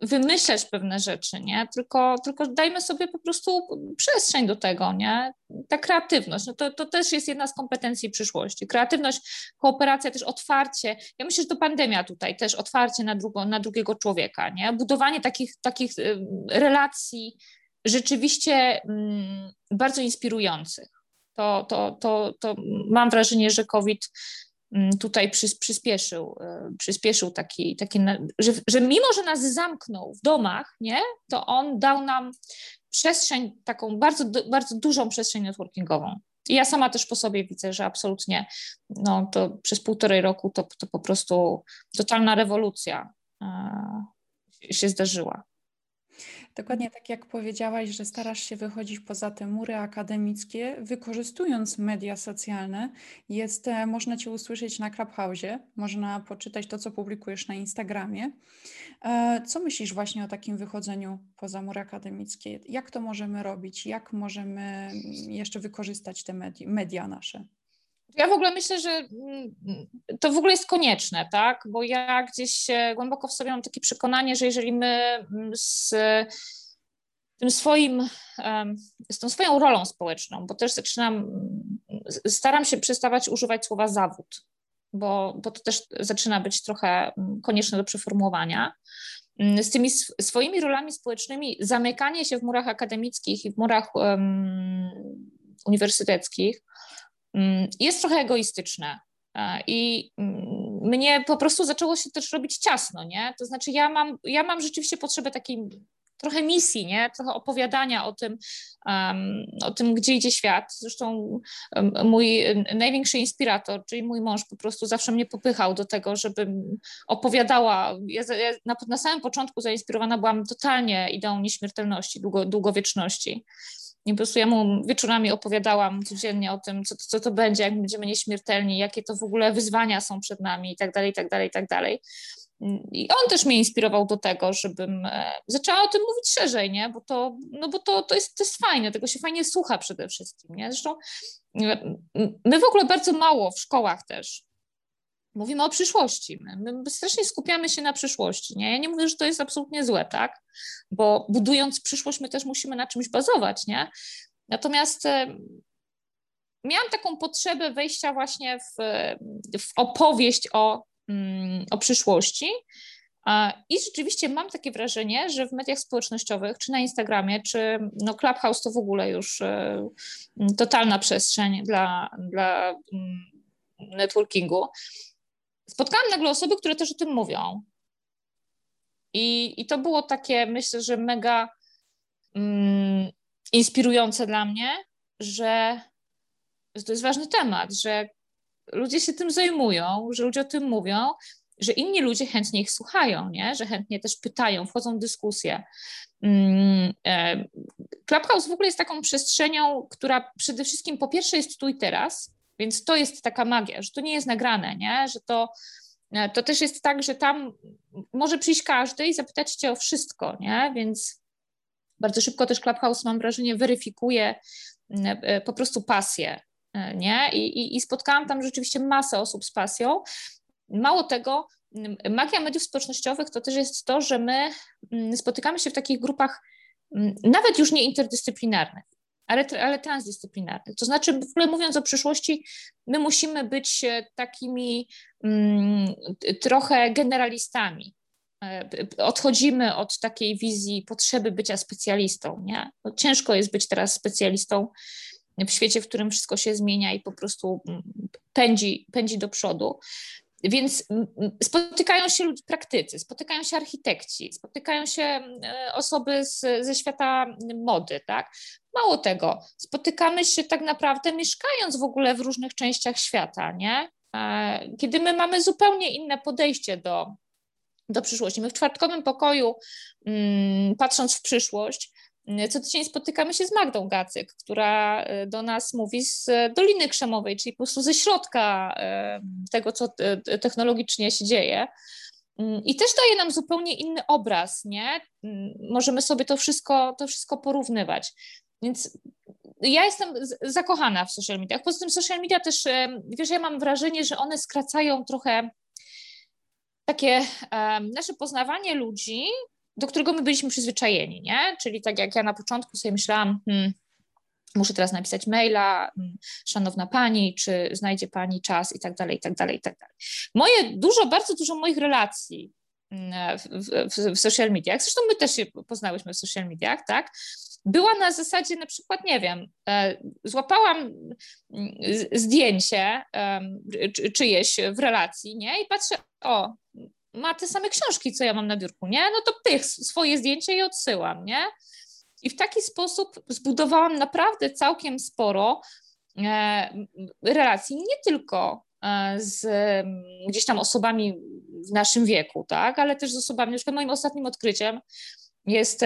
wymyślać pewne rzeczy, nie? Tylko, tylko dajmy sobie po prostu przestrzeń do tego, nie? Ta kreatywność, no to, to też jest jedna z kompetencji przyszłości. Kreatywność, kooperacja, też otwarcie. Ja myślę, że to pandemia tutaj, też otwarcie na, drugo, na drugiego człowieka, nie? Budowanie takich, takich relacji rzeczywiście mm, bardzo inspirujących. To, to, to, to mam wrażenie, że COVID Mm, tutaj przyspieszył, e, przyspieszył taki, taki że, że mimo, że nas zamknął w domach, nie, to on dał nam przestrzeń, taką bardzo, bardzo dużą przestrzeń networkingową. I ja sama też po sobie widzę, że absolutnie no, to przez półtorej roku to, to po prostu totalna rewolucja e, się zdarzyła. Dokładnie tak jak powiedziałaś, że starasz się wychodzić poza te mury akademickie, wykorzystując media socjalne. Jest, e, można Cię usłyszeć na Clubhouse, można poczytać to, co publikujesz na Instagramie. E, co myślisz właśnie o takim wychodzeniu poza mury akademickie? Jak to możemy robić? Jak możemy jeszcze wykorzystać te media nasze? Ja w ogóle myślę, że mm, to w ogóle jest konieczne, tak? Bo ja gdzieś głęboko w sobie mam takie przekonanie, że jeżeli my mm, z tym swoim, z tą swoją rolą społeczną, bo też zaczynam, staram się przestawać używać słowa zawód, bo, bo to też zaczyna być trochę mm, konieczne do przeformułowania. Z tymi swoimi rolami społecznymi, zamykanie się w murach akademickich i w murach um, uniwersyteckich, Mm, jest trochę egoistyczne. I mm, mnie po prostu zaczęło się też robić ciasno, nie? To znaczy ja mam, ja mam rzeczywiście potrzebę takiej trochę misji, nie? trochę opowiadania o tym, um, o tym, gdzie idzie świat. Zresztą mój największy inspirator, czyli mój mąż, po prostu zawsze mnie popychał do tego, żebym opowiadała. Ja, ja na, na, samym początku zainspirowana byłam totalnie ideą nieśmiertelności, długo, długowieczności. I po prostu ja mu wieczorami opowiadałam codziennie o tym, co, co to będzie, jak będziemy nieśmiertelni, jakie to w ogóle wyzwania są przed nami i tak dalej, i tak dalej, i tak dalej. I on też mnie inspirował do tego, żebym e, zaczęła o tym mówić szerzej, nie? bo, to, no bo to, to, jest, to jest fajne, tego się fajnie słucha przede wszystkim. Nie? Zresztą my w ogóle bardzo mało w szkołach też mówimy o przyszłości. My, my strasznie skupiamy się na przyszłości. Nie? Ja nie mówię, że to jest absolutnie złe, tak? Bo budując przyszłość, my też musimy na czymś bazować, nie? Natomiast e, miałam taką potrzebę wejścia właśnie w, w opowieść o Mm, o przyszłości. I rzeczywiście mam takie wrażenie, że w mediach społecznościowych, czy na Instagramie, czy no Clubhouse to w ogóle już e, totalna przestrzeń dla, dla mm, networkingu. Spotkałam nagle osoby, które też o tym mówią. I, i to było takie, myślę, że mega mm, inspirujące dla mnie, że, to jest ważny temat, że ludzie się tym zajmują, że ludzie o tym mówią, że inni ludzie chętnie ich słuchają, nie? że chętnie też pytają, wchodzą w dyskusję. Mm, e, Clubhouse w ogóle jest taką przestrzenią, która przede wszystkim po pierwsze jest tu i teraz, więc to jest taka magia, że to nie jest nagrane, nie? że to, e, to też jest tak, że tam może przyjść każdy i zapytać cię o wszystko, nie? więc bardzo szybko też Clubhouse, mam wrażenie, weryfikuje mm, e, po prostu pasję E, nie? I, i, I spotkałam tam rzeczywiście masę osób z pasją. Mało tego, magia mediów społecznościowych to też jest to, że my spotykamy się w takich grupach nawet już nie interdyscyplinarnych, ale, ale transdyscyplinarnych. To znaczy, w ogóle mówiąc o przyszłości, my musimy być e, takimi mm, trochę generalistami. E, odchodzimy od takiej wizji potrzeby bycia specjalistą. Nie? No, ciężko jest być teraz specjalistą w świecie, w którym wszystko się zmienia i po prostu mm, pędzi, pędzi do przodu. Więc mm, mm, spotykają się praktycy, spotykają się architekci, spotykają się e, osoby z, ze świata mody, tak? Mało tego, spotykamy się tak naprawdę mieszkając w ogóle w różnych częściach świata, nie? E, kiedy my mamy zupełnie inne podejście do, do przyszłości. My w czwartkowym pokoju, patrząc w przyszłość, co tydzień spotykamy się z Magdą Gacyk, która e, do nas mówi z Doliny Krzemowej, czyli po prostu ze środka e, tego, co technologicznie się dzieje. Mm, I też daje nam zupełnie inny obraz, nie? Mm, możemy sobie to wszystko, to wszystko porównywać. Więc ja jestem zakochana w social mediach. Poza tym social media też, wiesz, ja mam wrażenie, że one skracają trochę takie nasze poznawanie ludzi do którego my byliśmy przyzwyczajeni, nie? Czyli tak jak ja na początku sobie myślałam, hmm, muszę teraz napisać maila, hmm, szanowna pani, czy znajdzie pani czas i tak dalej, i tak dalej, i tak dalej. Moje, dużo, bardzo dużo moich relacji w, w, social mediach, zresztą my też się poznałyśmy w social mediach, tak? Była na zasadzie na przykład, nie wiem, e, złapałam hmm, zdjęcie czyjeś w relacji, nie? I patrzę, o, ma te same książki, co ja mam na biurku, nie? No to tych swoje zdjęcia i odsyłam, nie? I w taki sposób zbudowałam naprawdę całkiem sporo e, relacji, nie tylko z gdzieś tam osobami w naszym wieku, tak, ale też z osobami, na przykład moim ostatnim odkryciem jest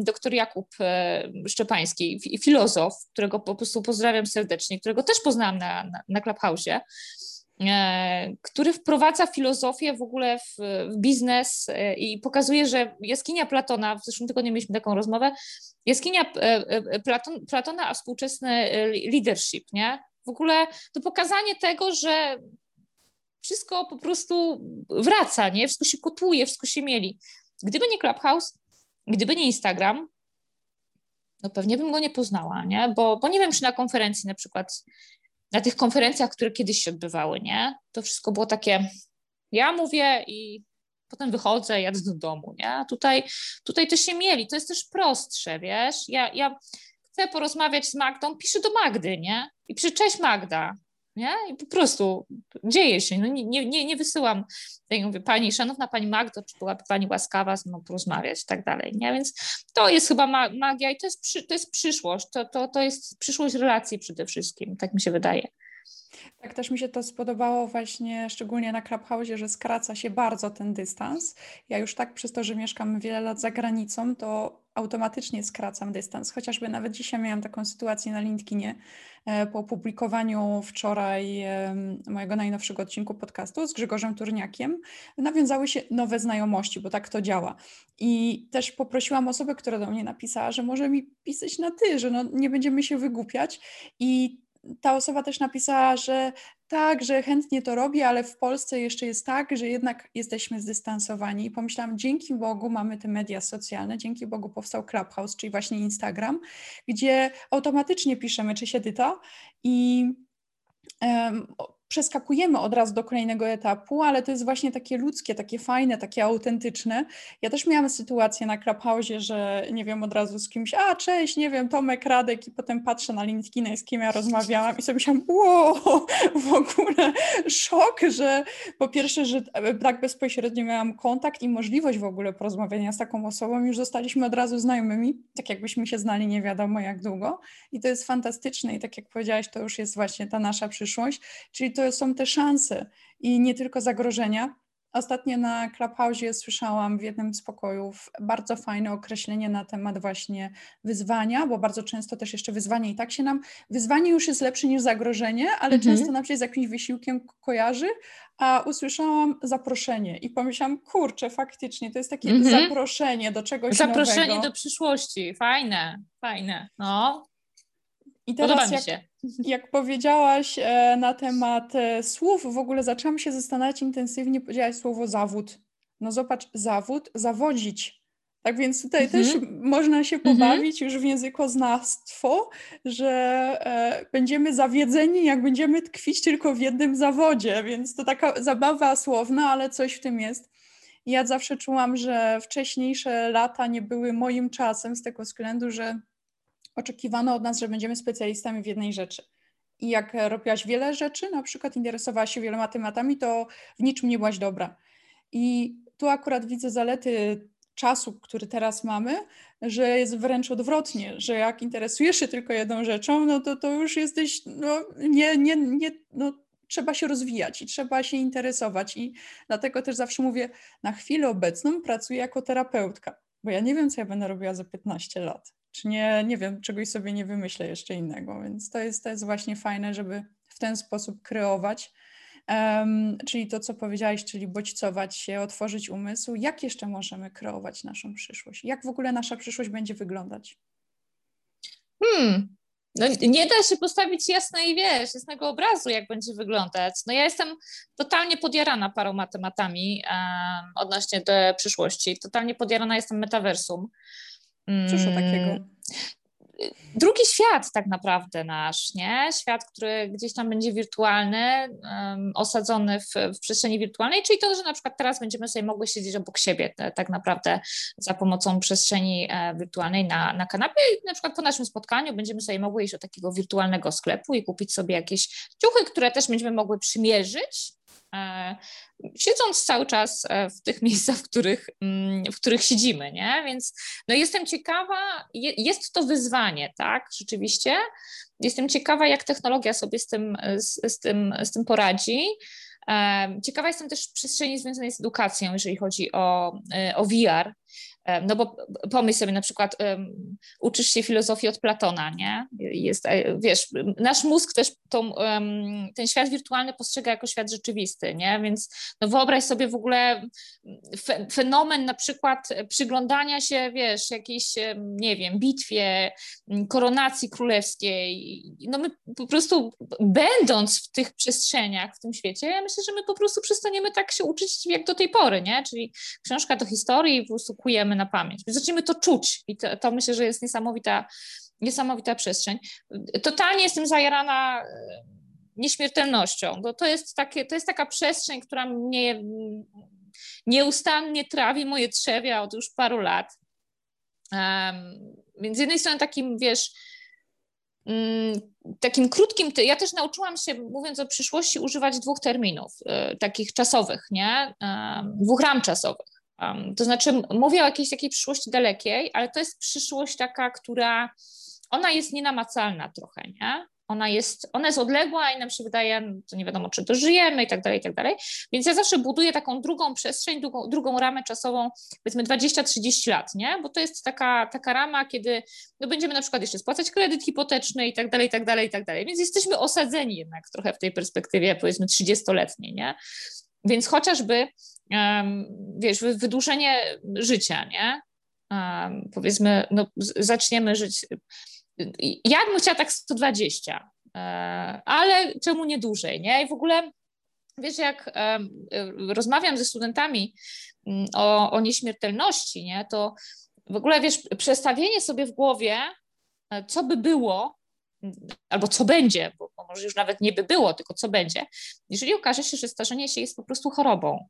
dr Jakub e, Szczepański, filozof, którego po prostu pozdrawiam serdecznie, którego też poznałam na, na, na Clubhouse'ie, E, który wprowadza filozofię w ogóle w, w, biznes e, i pokazuje, że jaskinia Platona, w zeszłym tygodniu mieliśmy taką rozmowę, jaskinia e, Platon, Platona, a współczesny leadership, nie? W ogóle to pokazanie tego, że wszystko po prostu wraca, nie? Wszystko się kotuje, wszystko się mieli. Gdyby nie Clubhouse, gdyby nie Instagram, no pewnie bym go nie poznała, nie? Bo, bo nie wiem, czy na konferencji na przykład na tych konferencjach, które kiedyś się odbywały, nie? To wszystko było takie, ja mówię i potem wychodzę, jadę do domu, nie? Tutaj, tutaj to się mieli, to jest też prostsze, wiesz? Ja, ja chcę porozmawiać z Magdą, piszę do Magdy, nie? I przy cześć Magda. nie? I po prostu dzieje się. No nie, nie, nie wysyłam, tak mówię, pani, szanowna pani Magdo, czy byłaby pani łaskawa z mną porozmawiać i tak dalej, nie? Więc to jest chyba magia i to jest, przy, to jest przyszłość, to, to, to jest przyszłość relacji przede wszystkim, tak mi się wydaje. Tak, też mi się to spodobało właśnie, szczególnie na Clubhouse, że skraca się bardzo ten dystans. Ja już tak przez to, że mieszkam wiele lat za granicą, to automatycznie skracam dystans. Chociażby nawet dzisiaj miałam taką sytuację na LinkedInie e, po opublikowaniu wczoraj mojego najnowszego odcinku podcastu z Grzegorzem Turniakiem. Nawiązały się nowe znajomości, bo tak to działa. I też poprosiłam osobę, która do mnie napisała, że może mi pisać na ty, że no nie będziemy się wygłupiać. I ta osoba też napisała, że tak, że chętnie to robi, ale w Polsce jeszcze jest tak, że jednak jesteśmy zdystansowani. I pomyślałam, dzięki Bogu mamy te media socjalne, dzięki Bogu powstał Clubhouse, czyli właśnie Instagram, gdzie automatycznie piszemy, czy się dyta i um, przeskakujemy od razu do kolejnego etapu, ale to jest właśnie takie ludzkie, takie fajne, takie autentyczne. Ja też miałam sytuację na Clubhouse, że nie wiem, od razu z kimś, a cześć, nie wiem, Tomek, Radek i potem patrzę na LinkedIn, z kim ja rozmawiałam i sobie myślałam, wow, w ogóle szok, że po pierwsze, że tak bezpośrednio miałam kontakt i możliwość w ogóle porozmawiania z taką osobą, już zostaliśmy od razu znajomymi, tak jakbyśmy się znali nie wiadomo jak długo i to jest fantastyczne i tak jak powiedziałaś, to już jest właśnie ta nasza przyszłość, czyli to są te szanse i nie tylko zagrożenia. Ostatnio na Clubhouse słyszałam w jednym z pokojów bardzo fajne określenie na temat właśnie wyzwania, bo bardzo często też jeszcze wyzwanie i tak się nam, wyzwanie już jest lepsze niż zagrożenie, ale mhm. często nam się z jakimś wysiłkiem kojarzy, a usłyszałam zaproszenie i pomyślałam, kurczę, faktycznie, to jest takie mhm. zaproszenie do czegoś Zaproszenie nowego. do przyszłości, fajne, fajne, no. I teraz Podoba jak, mi się. (laughs) jak powiedziałaś e, na temat e, słów, w ogóle zaczęłam się zastanawiać intensywnie, powiedziałaś słowo zawód. No zobacz, zawód, zawodzić. Tak więc tutaj mhm. też można się mhm. pobawić już w językoznawstwo, że e, będziemy zawiedzeni, jak będziemy tkwić tylko w jednym zawodzie, więc to taka zabawa słowna, ale coś w tym jest. Ja zawsze czułam, że wcześniejsze lata nie były moim czasem z tego względu, że oczekiwano od nas, że będziemy specjalistami w jednej rzeczy. I jak robiłaś wiele rzeczy, na przykład interesowałaś się wieloma tematami, to w niczym nie byłaś dobra. I tu akurat widzę zalety czasu, który teraz mamy, że jest wręcz odwrotnie, że jak interesujesz się tylko jedną rzeczą, no to to już jesteś, no nie, nie, nie, no trzeba się rozwijać i trzeba się interesować i dlatego też zawsze mówię, na chwilę obecną pracuję jako terapeutka, bo ja nie wiem, co ja będę robiła za 15 lat czy nie, nie wiem, czegoś sobie nie wymyślę jeszcze innego. Więc to jest, to jest właśnie fajne, żeby w ten sposób kreować. Um, czyli to, co powiedziałaś, czyli bodźcować się, otworzyć umysł. Jak jeszcze możemy kreować naszą przyszłość? Jak w ogóle nasza przyszłość będzie wyglądać? Hmm. No, nie da się postawić jasnej, wiesz, jasnego obrazu, jak będzie wyglądać. No ja jestem totalnie podjarana paroma tematami um, odnośnie do przyszłości. Totalnie podjarana jestem metaversum. Cóż o takiego? Mm, drugi świat tak naprawdę nasz, nie? Świat, który gdzieś tam będzie wirtualny, um, osadzony w, w, przestrzeni wirtualnej, czyli to, że na przykład teraz będziemy sobie mogły siedzieć obok siebie te, tak naprawdę za pomocą przestrzeni e, wirtualnej na, na kanapie i na przykład po naszym spotkaniu będziemy sobie mogły iść do takiego wirtualnego sklepu i kupić sobie jakieś ciuchy, które też będziemy mogły przymierzyć siedząc cały czas e, w tych (laughs) miejscach, w których, mm, w których siedzimy, nie? Więc no jestem ciekawa, jest to wyzwanie, tak, rzeczywiście. Jestem ciekawa, jak technologia sobie z tym, z, z tym, z tym poradzi. E, ciekawa jestem też przestrzeni związanej z edukacją, jeżeli chodzi o, o VR, no bo pomyśl sobie na przykład, um, uczysz się filozofii od Platona, nie? Jest, e, wiesz, nasz mózg też tą, um, ten świat wirtualny postrzega jako świat rzeczywisty, nie? Więc no wyobraź sobie w ogóle fe, fenomen na przykład przyglądania się, wiesz, jakiejś, nie wiem, bitwie, koronacji królewskiej. No my po prostu będąc w tych przestrzeniach, w tym świecie, ja myślę, że my po prostu przestaniemy tak się uczyć jak do tej pory, nie? Czyli książka do historii, po na pamięć. Zaczniemy to czuć i to, to myślę, że jest niesamowita, niesamowita przestrzeń. Totalnie jestem zajarana e, nieśmiertelnością. To, to, jest takie, to jest taka przestrzeń, która mnie nieustannie trawi moje trzewia od już paru lat. Um, więc z jednej strony takim, wiesz, mm, takim krótkim, ja też nauczyłam się, mówiąc o przyszłości, używać dwóch terminów, y, takich czasowych, nie? Dwóch ram czasowych. To znaczy, mówię o jakiejś takiej przyszłości dalekiej, ale to jest przyszłość taka, która ona jest nienamacalna trochę, nie? Ona jest, ona jest odległa i nam się wydaje, to nie wiadomo, czy dożyjemy i tak dalej, i tak dalej. Więc ja zawsze buduję taką drugą przestrzeń, drugą, drugą ramę czasową, powiedzmy 20-30 lat, nie? Bo to jest taka, taka rama, kiedy no będziemy na przykład jeszcze spłacać kredyt hipoteczny i tak dalej, i tak dalej, i tak dalej. Więc jesteśmy osadzeni jednak trochę w tej perspektywie, powiedzmy 30-letniej, nie? Więc chociażby, wiesz, wydłużenie życia, nie? Powiedzmy, no, zaczniemy żyć ja bym chciała tak 120, e, ale czemu nie dłużej, nie? I w ogóle, wiesz, jak rozmawiam ze studentami mm, o, o nieśmiertelności, nie? To w ogóle, wiesz, przestawienie sobie w głowie, e, co by było, albo co będzie, bo, bo może już nawet nie by było, tylko co będzie, jeżeli okaże się, że starzenie się jest po prostu chorobą,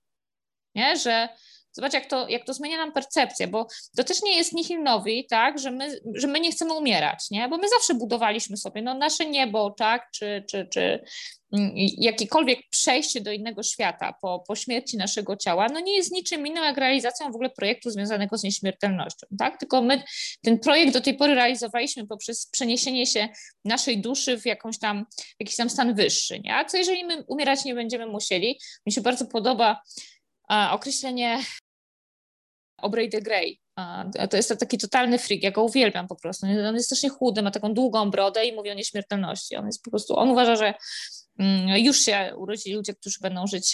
nie? Że Zobacz, jak to, jak to zmienia nam percepcję, bo to też nie jest nihilnowi, tak, że my, że my nie chcemy umierać, nie? Bo my zawsze budowaliśmy sobie no, nasze niebo, tak, czy, czy, czy mm, jakiekolwiek przejście do innego świata po, po śmierci naszego ciała, no nie jest niczym innym jak realizacją w ogóle projektu związanego z nieśmiertelnością, tak? Tylko my ten projekt do tej pory realizowaliśmy poprzez przeniesienie się naszej duszy w jakąś tam, jakiś tam stan wyższy, nie? A co jeżeli my umierać nie będziemy musieli? Mi się bardzo podoba określenie Aubrey de Grey. To jest taki totalny freak, ja go uwielbiam po prostu. On jest strasznie chudy, ma taką długą brodę i mówi o nieśmiertelności. On jest po prostu, on uważa, że mm, już się urodzili ludzie, którzy będą żyć,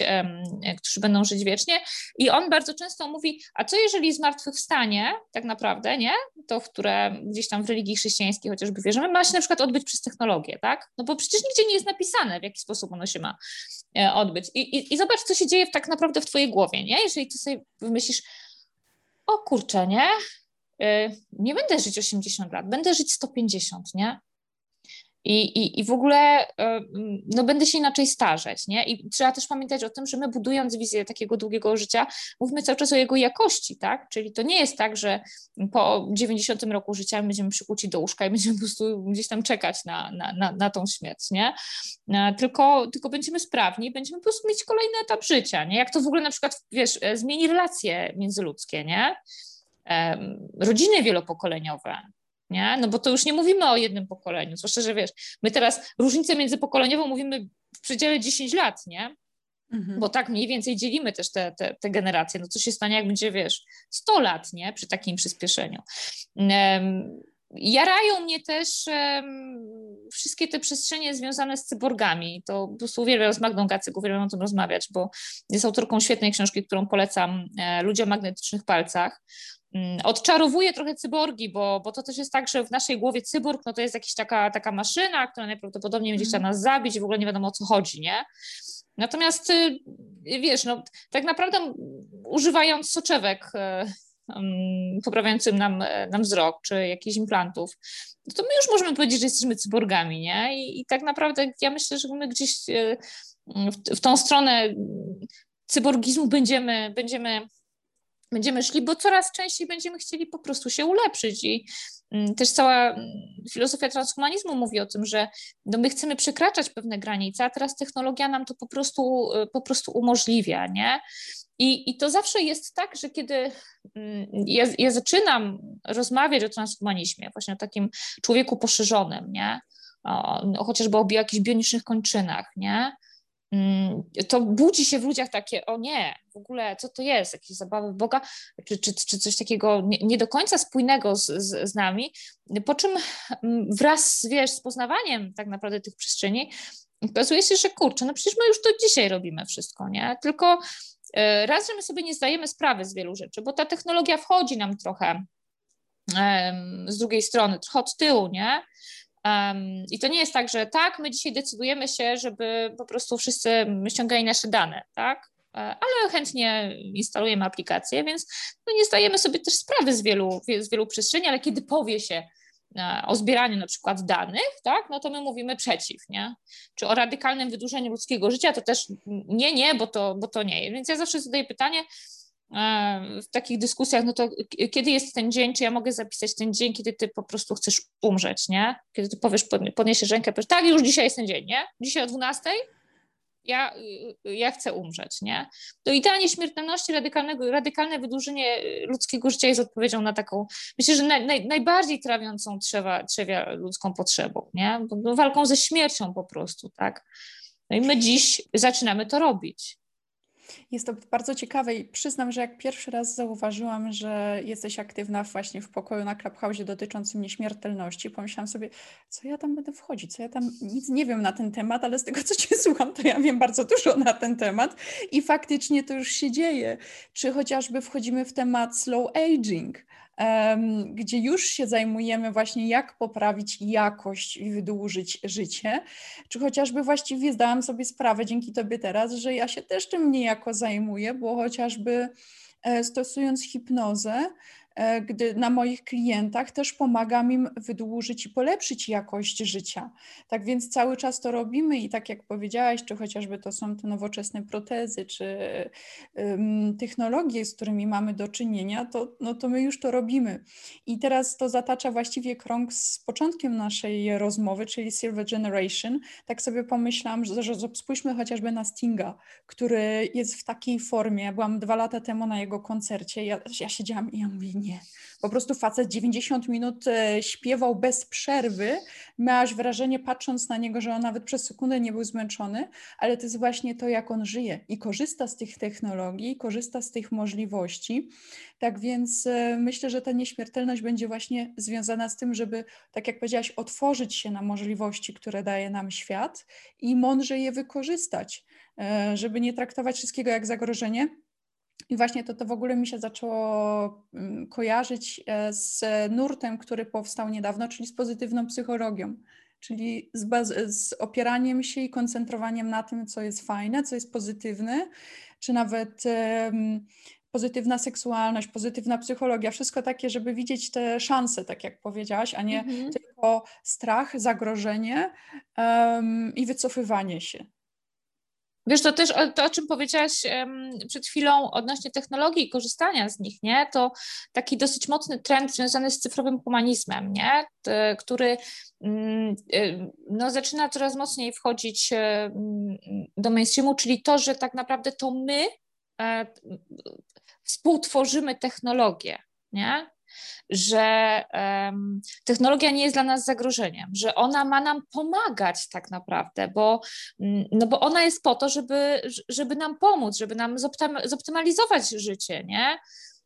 którzy będą żyć wiecznie. I on bardzo często mówi, a co jeżeli zmartwychwstanie, tak naprawdę, nie? To, w które gdzieś tam w religii chrześcijańskiej chociażby wierzymy, ma się na przykład odbyć przez technologię, tak? No bo przecież nigdzie nie jest napisane, w jaki sposób ono się ma e, odbyć. I, i, i zobacz, co się dzieje tak naprawdę w twojej głowie, nie? Jeżeli ty sobie wymyślisz, o kurczę, nie? Y, nie będę żyć 80 lat, będę żyć 150, nie? I, i, I w ogóle y, no, będę się inaczej starzeć, nie? I trzeba też pamiętać o tym, że my budując wizję takiego długiego życia, mówimy cały czas o jego jakości, tak? Czyli to nie jest tak, że po 90 roku życia będziemy przykuci do łóżka i będziemy po prostu gdzieś tam czekać na, na, na, na tą śmierć, nie? E, tylko, tylko będziemy sprawni, będziemy po prostu mieć kolejny etap życia, nie? Jak to w ogóle na przykład, wiesz, e, zmieni relacje międzyludzkie, nie? rodziny wielopokoleniowe, nie? No bo to już nie mówimy o jednym pokoleniu, zwłaszcza, że wiesz, my teraz różnicę międzypokoleniową mówimy w przedziale 10 lat, nie? Mhm. Bo tak mniej więcej dzielimy też te, te, te, generacje. No co się stanie, jak będzie, wiesz, 100 lat, nie? Przy takim przyspieszeniu. Um, Jarają mnie też um, wszystkie te przestrzenie związane z cyborgami. To po prostu uwielbiam z Magdą Gacyk, uwielbiam o tym rozmawiać, bo jest autorką świetnej książki, którą polecam, e, Ludzie o magnetycznych palcach. Mm, odczarowuje trochę cyborgi, bo, bo to też jest tak, że w naszej głowie cyborg no to jest jakaś taka, taka maszyna, która najprawdopodobniej będzie chciała mhm. nas zabić i w ogóle nie wiadomo o co chodzi, nie? Natomiast y, wiesz, no tak naprawdę używając soczewek y, poprawiającym nam, nam wzrok, czy jakichś implantów, to my już możemy powiedzieć, że jesteśmy cyborgami, nie? I, i tak naprawdę ja myślę, że my gdzieś y, w, w tą stronę cyborgizmu będziemy, będziemy będziemy szli, bo coraz częściej będziemy chcieli po prostu się ulepszyć i mm, też cała mm, filozofia transhumanizmu mówi o tym, że no my chcemy przekraczać pewne granice, a teraz technologia nam to po prostu, y, po prostu umożliwia, nie? I, I to zawsze jest tak, że kiedy mm, ja, ja zaczynam rozmawiać o transhumanizmie, właśnie o takim człowieku poszerzonym, nie? O, no, chociażby o jakichś bionicznych kończynach, nie? Mm, to budzi się w ludziach takie, o nie, w ogóle co to jest, jakieś zabawy Boga, czy, czy, czy coś takiego nie, nie do końca spójnego z, z, z, nami, po czym mm, wraz wiesz, z poznawaniem tak naprawdę tych przestrzeni okazuje się, że kurczę, no przecież my już to dzisiaj robimy wszystko, nie, tylko e, raz, że my sobie nie zdajemy sprawy z wielu rzeczy, bo ta technologia wchodzi nam trochę z drugiej strony, trochę od tyłu, nie, Um, I to nie jest tak, że tak, my dzisiaj decydujemy się, żeby po prostu wszyscy ściągali nasze dane, tak? E, ale chętnie instalujemy aplikację, więc no nie zdajemy sobie też sprawy z wielu, z wielu przestrzeni, ale kiedy powie się e, o zbieraniu na przykład danych, tak, no to my mówimy przeciw, nie? Czy o radykalnym wydłużeniu ludzkiego życia, to też nie, nie, bo to, bo to nie. Więc ja zawsze zadaję pytanie, w takich dyskusjach, no to kiedy jest ten dzień, czy ja mogę zapisać ten dzień, kiedy ty po prostu chcesz umrzeć, nie? Kiedy ty powiesz, podniesiesz rękę, powiesz, tak, już dzisiaj jest ten dzień, nie? Dzisiaj o 12? Ja, ja chcę umrzeć, nie? To idealnie śmiertelności, radykalnego, radykalne wydłużenie ludzkiego życia jest odpowiedzią na taką, myślę, że naj, naj, najbardziej trawiącą trzewa, trzewia ludzką potrzebą, nie? Bo, walką ze śmiercią po prostu, tak? No i my dziś zaczynamy to robić. Jest to bardzo ciekawe i przyznam, że jak pierwszy raz zauważyłam, że jesteś aktywna właśnie w pokoju na Clubhouse dotyczącym nieśmiertelności, pomyślałam sobie, co ja tam będę wchodzić, co ja tam nic nie wiem na ten temat, ale z tego, co cię słucham, to ja wiem bardzo dużo na ten temat i faktycznie to już się dzieje. Czy chociażby wchodzimy w temat slow aging, gdzie już się zajmujemy właśnie jak poprawić jakość i wydłużyć życie, czy chociażby właściwie zdałam sobie sprawę dzięki Tobie teraz, że ja się też tym niejako zajmuję, bo chociażby e, stosując hipnozę, gdy na moich klientach też pomagam im wydłużyć i polepszyć jakość życia. Tak więc cały czas to robimy i tak jak powiedziałaś, czy chociażby to są te nowoczesne protezy, czy um, technologie, z którymi mamy do czynienia, to, no to my już to robimy. I teraz to zatacza właściwie krąg z początkiem naszej rozmowy, czyli Silver Generation. Tak sobie pomyślałam, że, że spójrzmy chociażby na Stinga, który jest w takiej formie. Byłam dwa lata temu na jego koncercie. Ja, ja siedziałam i ja mówię, nie. Po prostu facet 90 minut e, śpiewał bez przerwy. Miałaś wrażenie, patrząc na niego, że on nawet przez sekundę nie był zmęczony, ale to jest właśnie to, jak on żyje i korzysta z tych technologii, korzysta z tych możliwości. Tak więc e, myślę, że ta nieśmiertelność będzie właśnie związana z tym, żeby, tak jak powiedziałaś, otworzyć się na możliwości, które daje nam świat i mądrze je wykorzystać, e, żeby nie traktować wszystkiego jak zagrożenie, i właśnie to, to w ogóle mi się zaczęło mm, kojarzyć e, z nurtem, który powstał niedawno, czyli z pozytywną psychologią, czyli z, baz- z opieraniem się i koncentrowaniem na tym, co jest fajne, co jest pozytywne, czy nawet um, pozytywna seksualność, pozytywna psychologia, wszystko takie, żeby widzieć te szanse, tak jak powiedziałaś, a nie mhm. tylko strach, zagrożenie um, i wycofywanie się. Wiesz, to też to, o czym powiedziałaś um, przed chwilą odnośnie technologii i korzystania z nich, nie? To taki dosyć mocny trend związany z cyfrowym humanizmem, nie? Który um, no, zaczyna coraz mocniej wchodzić um, do mainstreamu, czyli to, że tak naprawdę to my e, współtworzymy technologię, nie? Że um, technologia nie jest dla nas zagrożeniem, że ona ma nam pomagać tak naprawdę, bo, mm, no bo ona jest po to, żeby, żeby nam pomóc, żeby nam zoptymalizować życie, nie?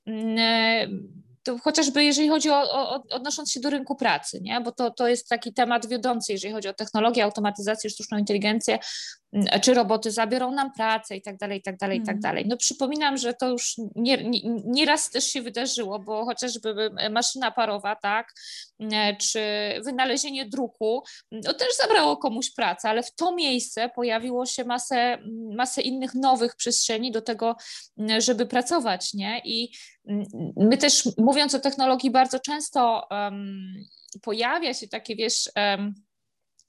Mm, to chociażby jeżeli chodzi o, o, odnosząc się do rynku pracy, nie? bo to, to jest taki temat wiodący, jeżeli chodzi o technologię, automatyzację, sztuczną inteligencję, czy roboty zabiorą nam pracę i tak dalej, i tak dalej, i tak mhm. dalej. No przypominam, że to już nieraz nie, nie też się wydarzyło, bo chociażby maszyna parowa, tak, mm, czy wynalezienie druku, mm, to też zabrało komuś pracę, ale w to miejsce pojawiło się masę, masę innych nowych przestrzeni do tego, żeby pracować, nie? I My też mówiąc o technologii, bardzo często um, pojawia się takie, wiesz, um,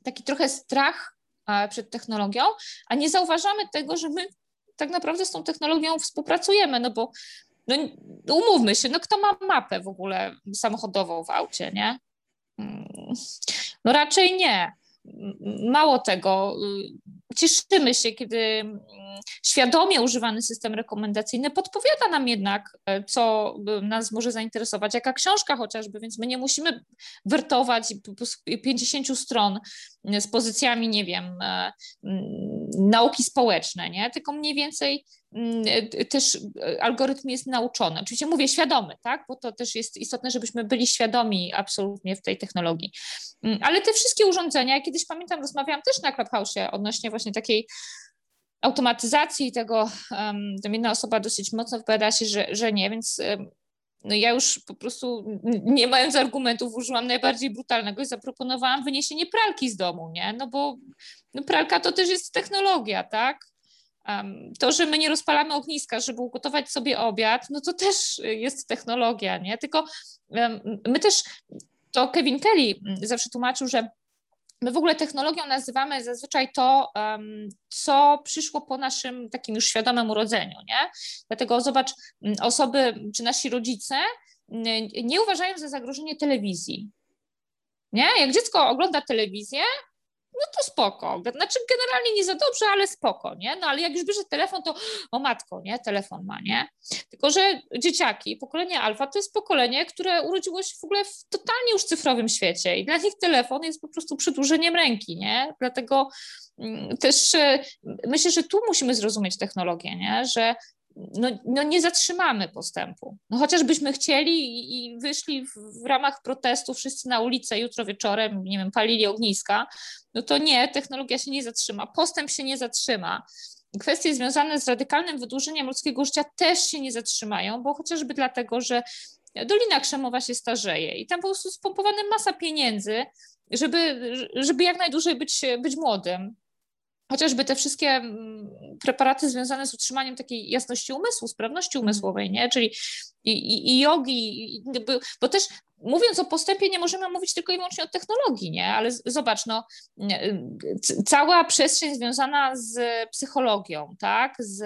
taki trochę strach przed technologią, a nie zauważamy tego, że my tak naprawdę z tą technologią współpracujemy, no bo no, umówmy się, no kto ma mapę w ogóle samochodową w aucie, nie? Mm, no raczej nie. Mało tego, y, cieszymy się, kiedy mm, świadomie używany system rekomendacyjny podpowiada nam jednak, e, co nas może zainteresować, jaka książka chociażby, więc my nie musimy wertować 50 stron z pozycjami, nie wiem, e, nauki społeczne, nie? tylko mniej więcej też algorytm jest nauczony. Oczywiście mówię świadomy, tak? bo to też jest istotne, żebyśmy byli świadomi absolutnie w tej technologii. Ale te wszystkie urządzenia, ja kiedyś pamiętam, rozmawiałam też na Clubhouse odnośnie właśnie takiej automatyzacji tego, um, tam jedna osoba dosyć mocno wypowiada się, że, że nie, więc no ja już po prostu nie mając argumentów użyłam najbardziej brutalnego i zaproponowałam wyniesienie pralki z domu, nie? No bo no pralka to też jest technologia, tak? To, że my nie rozpalamy ogniska, żeby ugotować sobie obiad, no to też jest technologia, nie? Tylko my też, to Kevin Kelly zawsze tłumaczył, że My w ogóle technologią nazywamy zazwyczaj to, co przyszło po naszym takim już świadomym urodzeniu, nie? Dlatego zobacz, osoby czy nasi rodzice nie uważają za zagrożenie telewizji. Nie? Jak dziecko ogląda telewizję, no to spoko. Znaczy generalnie nie za dobrze, ale spoko, nie? No ale jak już bierze telefon, to o matko, nie? Telefon ma, nie? Tylko, że dzieciaki, pokolenie alfa to jest pokolenie, które urodziło się w ogóle w totalnie już cyfrowym świecie i dla nich telefon jest po prostu przedłużeniem ręki, nie? Dlatego mm, też e, myślę, że tu musimy zrozumieć technologię, nie? Że no, no nie zatrzymamy postępu. No chociażbyśmy chcieli i, i wyszli w, w, ramach protestu wszyscy na ulicę jutro wieczorem, nie wiem, palili ogniska, no to nie, technologia się nie zatrzyma, postęp się nie zatrzyma. Kwestie związane z radykalnym wydłużeniem ludzkiego życia też się nie zatrzymają, bo chociażby dlatego, że Dolina Krzemowa się starzeje i tam po prostu spompowana masa pieniędzy, żeby, żeby jak najdłużej być, być młodym chociażby te wszystkie mm, preparaty związane z utrzymaniem takiej jasności umysłu, sprawności umysłowej, nie? czyli i, i, i jogi, bo też mówiąc o postępie, nie możemy mówić tylko i wyłącznie o technologii, nie? Ale zobacz, no, cała przestrzeń związana z psychologią, tak? Z,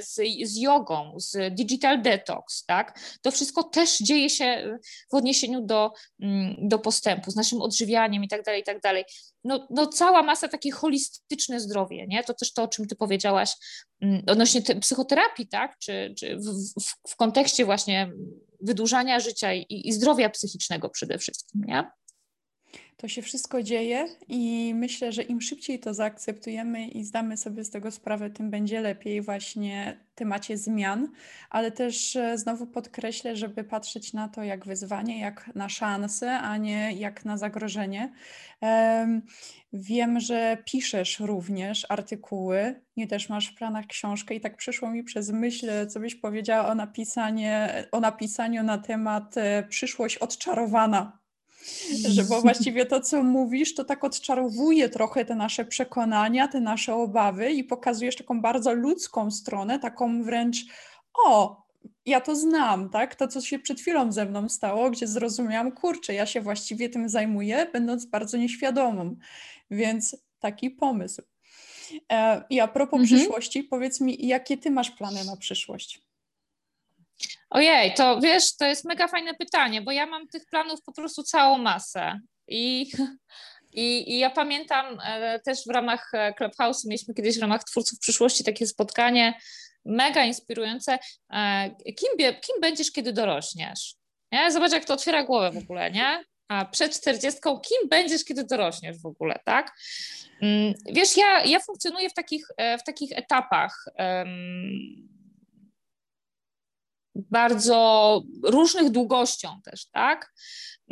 z, z jogą, z digital detox, tak? To wszystko też dzieje się w odniesieniu do, mm, do postępu, z naszym odżywianiem i tak dalej, i tak dalej. No, no cała masa takie holistyczne zdrowie, nie? To też to, o czym ty powiedziałaś mm, odnośnie psychoterapii, tak? Czy, czy w, w, w kontekście właśnie wydłużania życia i, i zdrowia psychicznego przede wszystkim, nie? To się wszystko dzieje i myślę, że im szybciej to zaakceptujemy i zdamy sobie z tego sprawę, tym będzie lepiej właśnie w temacie zmian, ale też e, znowu podkreślę, żeby patrzeć na to jak wyzwanie, jak na szansę, a nie jak na zagrożenie. Wiem, że piszesz również artykuły, nie też masz w planach książkę i tak przyszło mi przez myśl, co byś powiedziała o, napisanie, o napisaniu na temat e, przyszłość odczarowana (laughs) że bo właściwie to, co mówisz, to tak odczarowuje trochę te nasze przekonania, te nasze obawy i pokazujesz taką bardzo ludzką stronę, taką wręcz o, ja to znam, tak? To, co się przed chwilą ze mną stało, gdzie zrozumiałam, kurczę, ja się właściwie tym zajmuję, będąc bardzo nieświadomą. Więc taki pomysł. E, I a propos mhm. przyszłości, powiedz mi, jakie ty masz plany na przyszłość? Ojej, to wiesz, to jest mega fajne pytanie, bo ja mam tych planów po prostu całą masę. I, (laughs) i, i ja pamiętam e, też w ramach e, Clubhouse, mieliśmy kiedyś w ramach Twórców Przyszłości takie spotkanie, mega inspirujące. E, kim, kim będziesz, kiedy dorośniesz? Nie? Zobacz, jak to otwiera głowę w ogóle, nie? A przed czterdziestką, kim będziesz, kiedy dorośniesz w ogóle, tak? Mm, wiesz, ja, ja funkcjonuję w takich, w takich etapach. Bardzo różnych długością też, tak?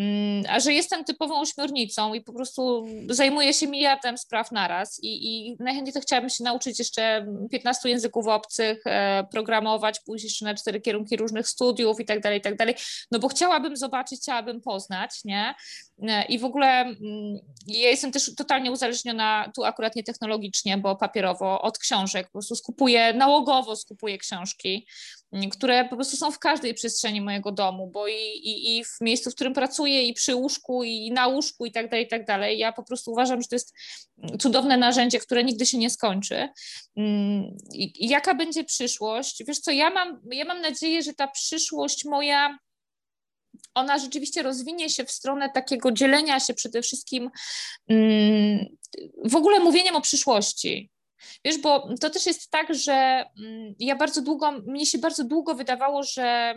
Mm, a że jestem typową ośmiornicą i po prostu zajmuję się miliardem spraw naraz i, i najchętniej to chciałabym się nauczyć jeszcze 15 języków obcych, e, programować, pójść jeszcze na cztery kierunki różnych studiów i tak dalej, i tak dalej, no bo chciałabym zobaczyć, chciałabym poznać, nie? E, I w ogóle mm, ja jestem też totalnie uzależniona, tu akurat nie technologicznie, bo papierowo, od książek. Po prostu skupuję, nałogowo skupuję książki, które po prostu są w każdej przestrzeni mojego domu, bo i, i, i w miejscu, w którym pracuję, i przy łóżku, i na łóżku, i tak dalej, i tak dalej. Ja po prostu uważam, że to jest cudowne narzędzie, które nigdy się nie skończy. I, jaka będzie przyszłość? Wiesz co, ja mam, ja mam nadzieję, że ta przyszłość moja ona rzeczywiście rozwinie się w stronę takiego dzielenia się przede wszystkim w ogóle mówieniem o przyszłości. Wiesz, bo to też jest tak, że mm, ja bardzo długo, mnie się bardzo długo wydawało, że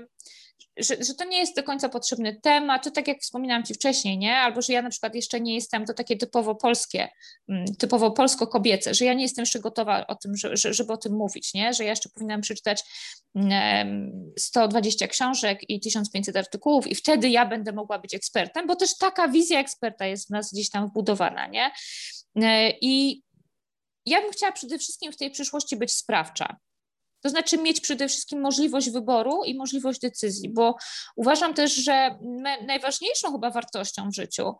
że, że to nie jest do końca potrzebny temat, to tak jak wspominałam Ci wcześniej, nie? Albo że ja na przykład jeszcze nie jestem, to takie typowo polskie, mm, typowo polsko-kobiece, że ja nie jestem jeszcze gotowa o tym, że, żeby o tym mówić, nie? Że ja jeszcze powinnam przeczytać 120 książek i 1500 artykułów i wtedy ja będę mogła być ekspertem, bo też taka wizja eksperta jest w nas gdzieś tam wbudowana, nie? E, I ja bym chciała przede wszystkim w tej przyszłości być sprawcza. To znaczy mieć przede wszystkim możliwość wyboru i możliwość decyzji, bo uważam też, że najważniejszą chyba wartością w życiu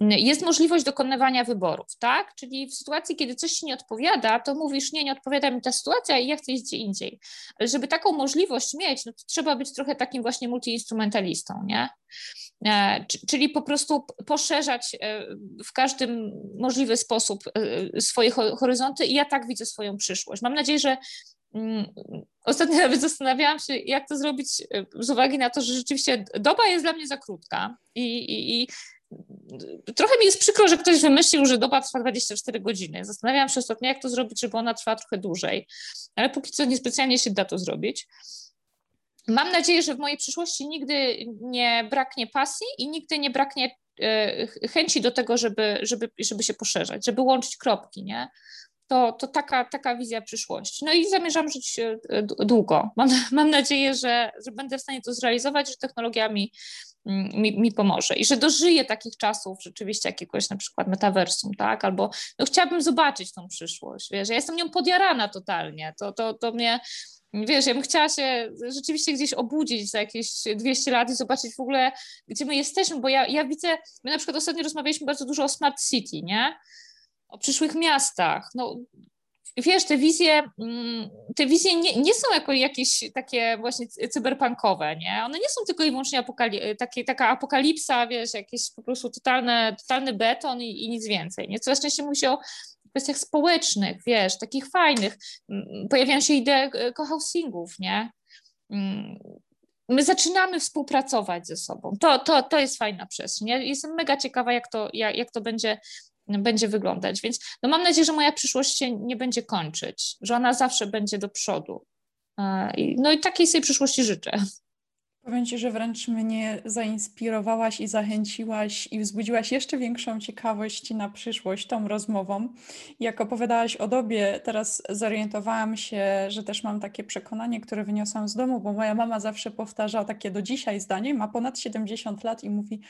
jest możliwość dokonywania wyborów, tak? Czyli w sytuacji, kiedy coś ci nie odpowiada, to mówisz, nie, nie odpowiada mi ta sytuacja i ja chcę iść gdzie indziej. Ale żeby taką możliwość mieć, no to trzeba być trochę takim właśnie multiinstrumentalistą, nie? Czyli po prostu poszerzać w każdym możliwy sposób swoje horyzonty i ja tak widzę swoją przyszłość. Mam nadzieję, że mm, Ostatnio (laughs) nawet zastanawiałam się, jak to zrobić z uwagi na to, że rzeczywiście doba jest dla mnie za krótka i, i, i trochę mi jest przykro, że ktoś wymyślił, że doba trwa 24 godziny. Zastanawiałam się ostatnio, jak to zrobić, żeby ona trwała trochę dłużej, ale póki co niespecjalnie się da to zrobić. Mam nadzieję, że w mojej przyszłości nigdy nie braknie pasji i nigdy nie braknie e, chęci do tego, żeby, żeby, żeby się poszerzać, żeby łączyć kropki, nie? To, to taka, taka wizja przyszłości. No i zamierzam żyć e, długo. Mam, (laughs) mam nadzieję, że, że będę w stanie to zrealizować, że technologia mi, mi, mi, pomoże i że dożyję takich czasów rzeczywiście jakiegoś na przykład metaversum, tak? Albo no, chciałabym zobaczyć tą przyszłość, wiesz, ja jestem nią podjarana totalnie, to, to, to mnie Wiesz, ja bym chciała się rzeczywiście gdzieś obudzić za jakieś 200 lat i zobaczyć w ogóle, gdzie my jesteśmy, bo ja, ja widzę, my na przykład ostatnio rozmawialiśmy bardzo dużo o smart city, nie? O przyszłych miastach. No, wiesz, te wizje, mm, te wizje nie, nie są jako jakieś takie właśnie cyberpunkowe, nie? One nie są tylko i wyłącznie apokali- takie, taka apokalipsa, wiesz, jakieś po prostu totalne, totalny beton i, i nic więcej, nie? Coraz częściej mówi się o kwestiach społecznych, wiesz, takich fajnych. Mm, pojawiają się idee e, cohousingów, nie? Mm, my zaczynamy współpracować ze sobą. To, to, to jest fajna przestrzeń. Ja jestem mega ciekawa, jak to, jak, jak to będzie, będzie wyglądać. Więc no mam nadzieję, że moja przyszłość się nie będzie kończyć, że ona zawsze będzie do przodu. E, no i takiej sobie przyszłości życzę. (laughs) Powiem Ci, że wręcz mnie zainspirowałaś i zachęciłaś i wzbudziłaś jeszcze większą ciekawość na przyszłość tą rozmową. Jak opowiadałaś o dobie, teraz zorientowałam się, że też mam takie przekonanie, które wyniosłam z domu, bo moja mama zawsze powtarza takie do dzisiaj zdanie, ma ponad 70 lat i mówi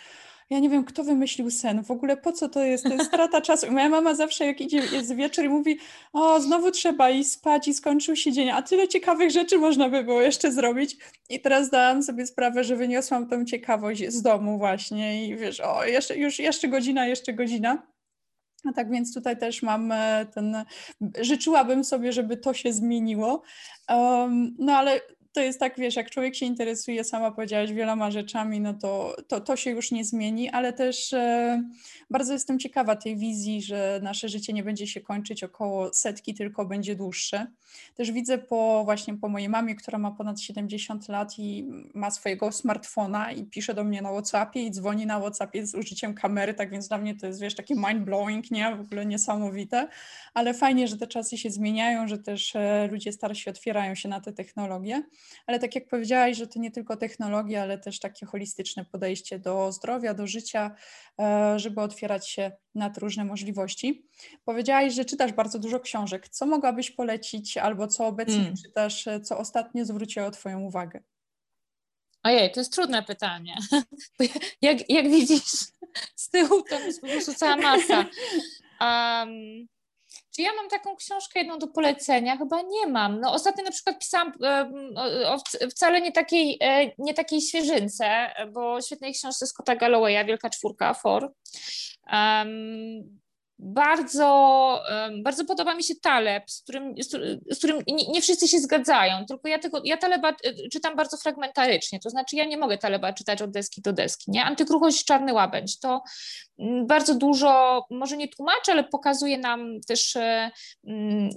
ja nie wiem, kto wymyślił sen, w ogóle po co to jest, to jest strata czasu. I moja mama zawsze jak idzie, jest wieczór i mówi, o znowu trzeba iść spać i skończył się dzień, a tyle ciekawych rzeczy można by było jeszcze zrobić. I teraz dałam sobie sprawę, że wyniosłam tą ciekawość z domu właśnie i wiesz, o jeszcze, już jeszcze godzina, jeszcze godzina. A tak więc tutaj też mam e, ten, życzyłabym sobie, żeby to się zmieniło. Um, no ale to jest tak, wiesz, jak człowiek się interesuje, sama powiedziałaś, wieloma rzeczami, no to, to, to się już nie zmieni, ale też e, bardzo jestem ciekawa tej wizji, że nasze życie nie będzie się kończyć około setki, tylko będzie dłuższe. Też widzę po właśnie po mojej mamie, która ma ponad 70 lat i ma swojego smartfona i pisze do mnie na Whatsappie i dzwoni na Whatsappie z użyciem kamery, tak więc dla mnie to jest, wiesz, takie mind-blowing, nie? W ogóle niesamowite, ale fajnie, że te czasy się zmieniają, że też e, ludzie starsi otwierają się na te technologie ale tak jak powiedziałaś, że to nie tylko technologia, ale też takie holistyczne podejście do zdrowia, do życia, e, żeby otwierać się na te różne możliwości. Powiedziałaś, że czytasz bardzo dużo książek. Co mogłabyś polecić albo co obecnie hmm. czytasz, e, co ostatnio zwróciło Twoją uwagę? Ojej, to jest trudne pytanie. (laughs) jak, jak widzisz, z tyłu to jest po prostu cała masa. Um, czy ja mam taką książkę jedną do polecenia? Chyba nie mam. No ostatnio na przykład pisałam o wcale nie takiej, e, nie takiej świeżynce, bo świetnej książce Scotta Gallowaya, Wielka Czwórka, For. Um, bardzo, bardzo podoba mi się Taleb, z którym, z którym nie, wszyscy się zgadzają, tylko ja, tego, ja Taleba e, czytam bardzo fragmentarycznie, to znaczy ja nie mogę Taleba czytać od deski do deski, nie? Antykruchość Czarny Łabędź to mm, bardzo dużo, może nie tłumaczy, ale pokazuje nam też um,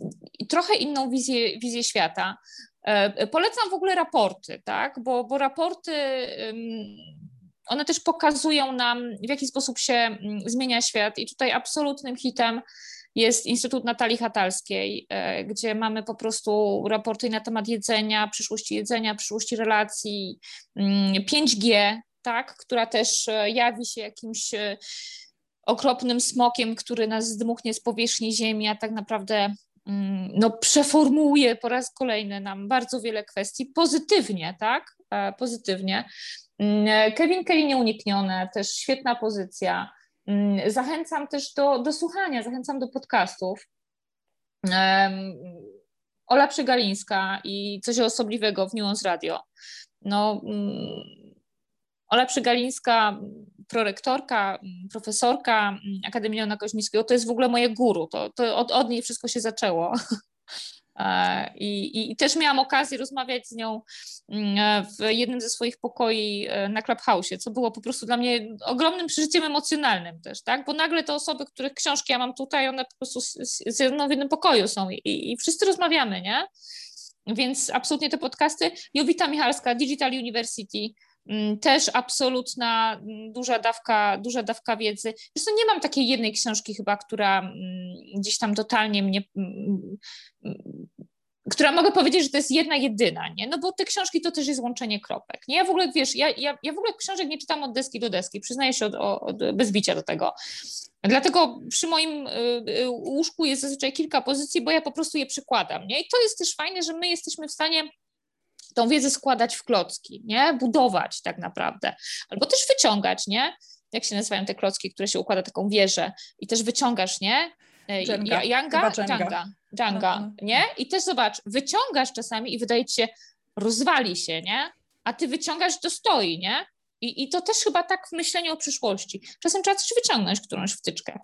trochę inną wizję, wizję świata. E, polecam w ogóle raporty, tak? bo, bo raporty one też pokazują nam, w jaki sposób się mm, zmienia świat i tutaj absolutnym hitem jest Instytut Natalii Hatalskiej, e, gdzie mamy po prostu raporty na temat jedzenia, przyszłości jedzenia, przyszłości relacji, 5G, mm, tak, która też e, jawi się jakimś e, okropnym smokiem, który nas zdmuchnie z powierzchni Ziemi, a tak naprawdę mm, no, przeformułuje po raz kolejny nam bardzo wiele kwestii pozytywnie, tak? Pozytywnie. Mm, Kevin Kelly nieuniknione, też świetna pozycja. Mm, zachęcam też do, do słuchania, zachęcam do podcastów. Ola Przygalińska i coś osobliwego w Nuance Radio. No, mm, Ola Przygalińska, prorektorka, profesorka Akademii Leona Koźmińskiego, to jest w ogóle moje guru, to, to od, od niej wszystko się zaczęło. (laughs) E, I, I, też miałam okazję rozmawiać z nią mm, w jednym ze swoich pokoi e, na Clubhouse, co było po prostu dla mnie ogromnym przeżyciem emocjonalnym też, tak? Bo nagle te osoby, których książki ja mam tutaj, one po prostu z, z, w jednym pokoju są i, i wszyscy rozmawiamy, nie? Więc absolutnie te podcasty. Jowita Michalska, Digital University, też absolutna mm, duża dawka, duża dawka wiedzy. Zresztą nie mam takiej jednej książki chyba, która mm, gdzieś tam totalnie mnie która mogę powiedzieć, że to jest jedna jedyna, nie? No bo te książki to też jest łączenie kropek. Nie? Ja w ogóle, wiesz, ja, ja, ja w ogóle książek nie czytam od deski do deski, przyznaję się od, od, bez bicia do tego. Dlatego przy moim y, y, łóżku jest zazwyczaj kilka pozycji, bo ja po prostu je przykładam, nie? I to jest też fajne, że my jesteśmy w stanie tą wiedzę składać w klocki, nie? Budować tak naprawdę. Albo też wyciągać, nie? Jak się nazywają te klocki, które się układa taką wieżę i też wyciągasz, nie? Jenga. Jenga, no, no. nie? I też zobacz, wyciągasz czasami i wydaje ci się, rozwali się, nie? A ty wyciągasz, to stoi, nie? I, I to też chyba tak w myśleniu o przyszłości. Czasem trzeba coś wyciągnąć, którąś wtyczkę.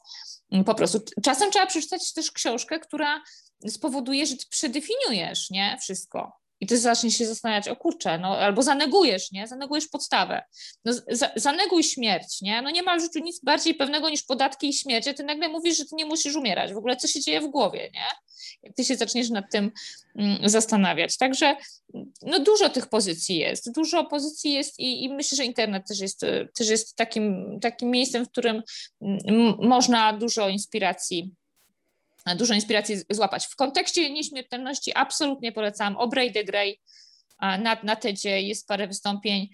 Mm, po prostu. Czasem trzeba przeczytać też książkę, która spowoduje, że ty przedefiniujesz, nie? Wszystko. I ty zaczniesz się zastanawiać, o kurczę, no albo zanegujesz, nie? Zanegujesz podstawę. No, za, zaneguj śmierć, nie? No nie ma w życiu nic bardziej pewnego niż podatki i śmierć, a ty nagle mówisz, że ty nie musisz umierać. W ogóle co się dzieje w głowie, nie? Jak ty się zaczniesz nad tym mm, zastanawiać. Także no dużo tych pozycji jest, dużo pozycji jest i, i myślę, że internet też jest, też jest takim, takim miejscem, w którym mm, można dużo inspiracji dużo inspiracji złapać. W kontekście nieśmiertelności absolutnie polecam Obrej de Grey, na, na TEDzie jest parę wystąpień.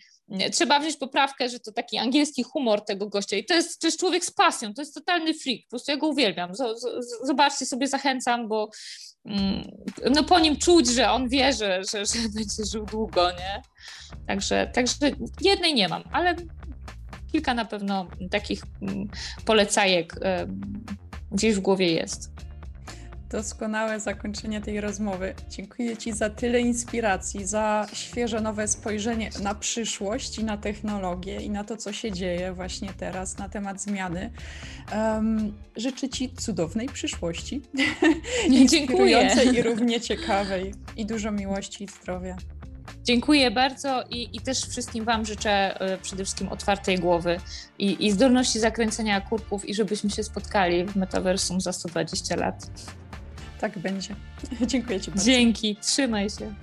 Trzeba wziąć poprawkę, że to taki angielski humor tego gościa i to jest, to jest człowiek z pasją, to jest totalny freak, po prostu ja go uwielbiam. Zobaczcie sobie, zachęcam, bo mm, no po nim czuć, że on wie, że, że, że (laughs) będzie żył długo, nie? Także, także jednej nie mam, ale kilka na pewno takich mm, polecajek gdzieś w głowie jest. Doskonałe zakończenie tej rozmowy. Dziękuję Ci za tyle inspiracji, za świeże nowe spojrzenie na przyszłość i na technologię i na to, co się dzieje właśnie teraz na temat zmiany. Um, życzę Ci cudownej przyszłości. (laughs) Inspirującej i równie ciekawej. I dużo miłości i zdrowia. Dziękuję bardzo i, i też wszystkim Wam życzę y, przede wszystkim otwartej głowy i, i zdolności zakręcenia kurków i żebyśmy się spotkali w metaversum za 120 lat. Tak będzie. (laughs) Dziękuję Ci bardzo. Dzięki, trzymaj się.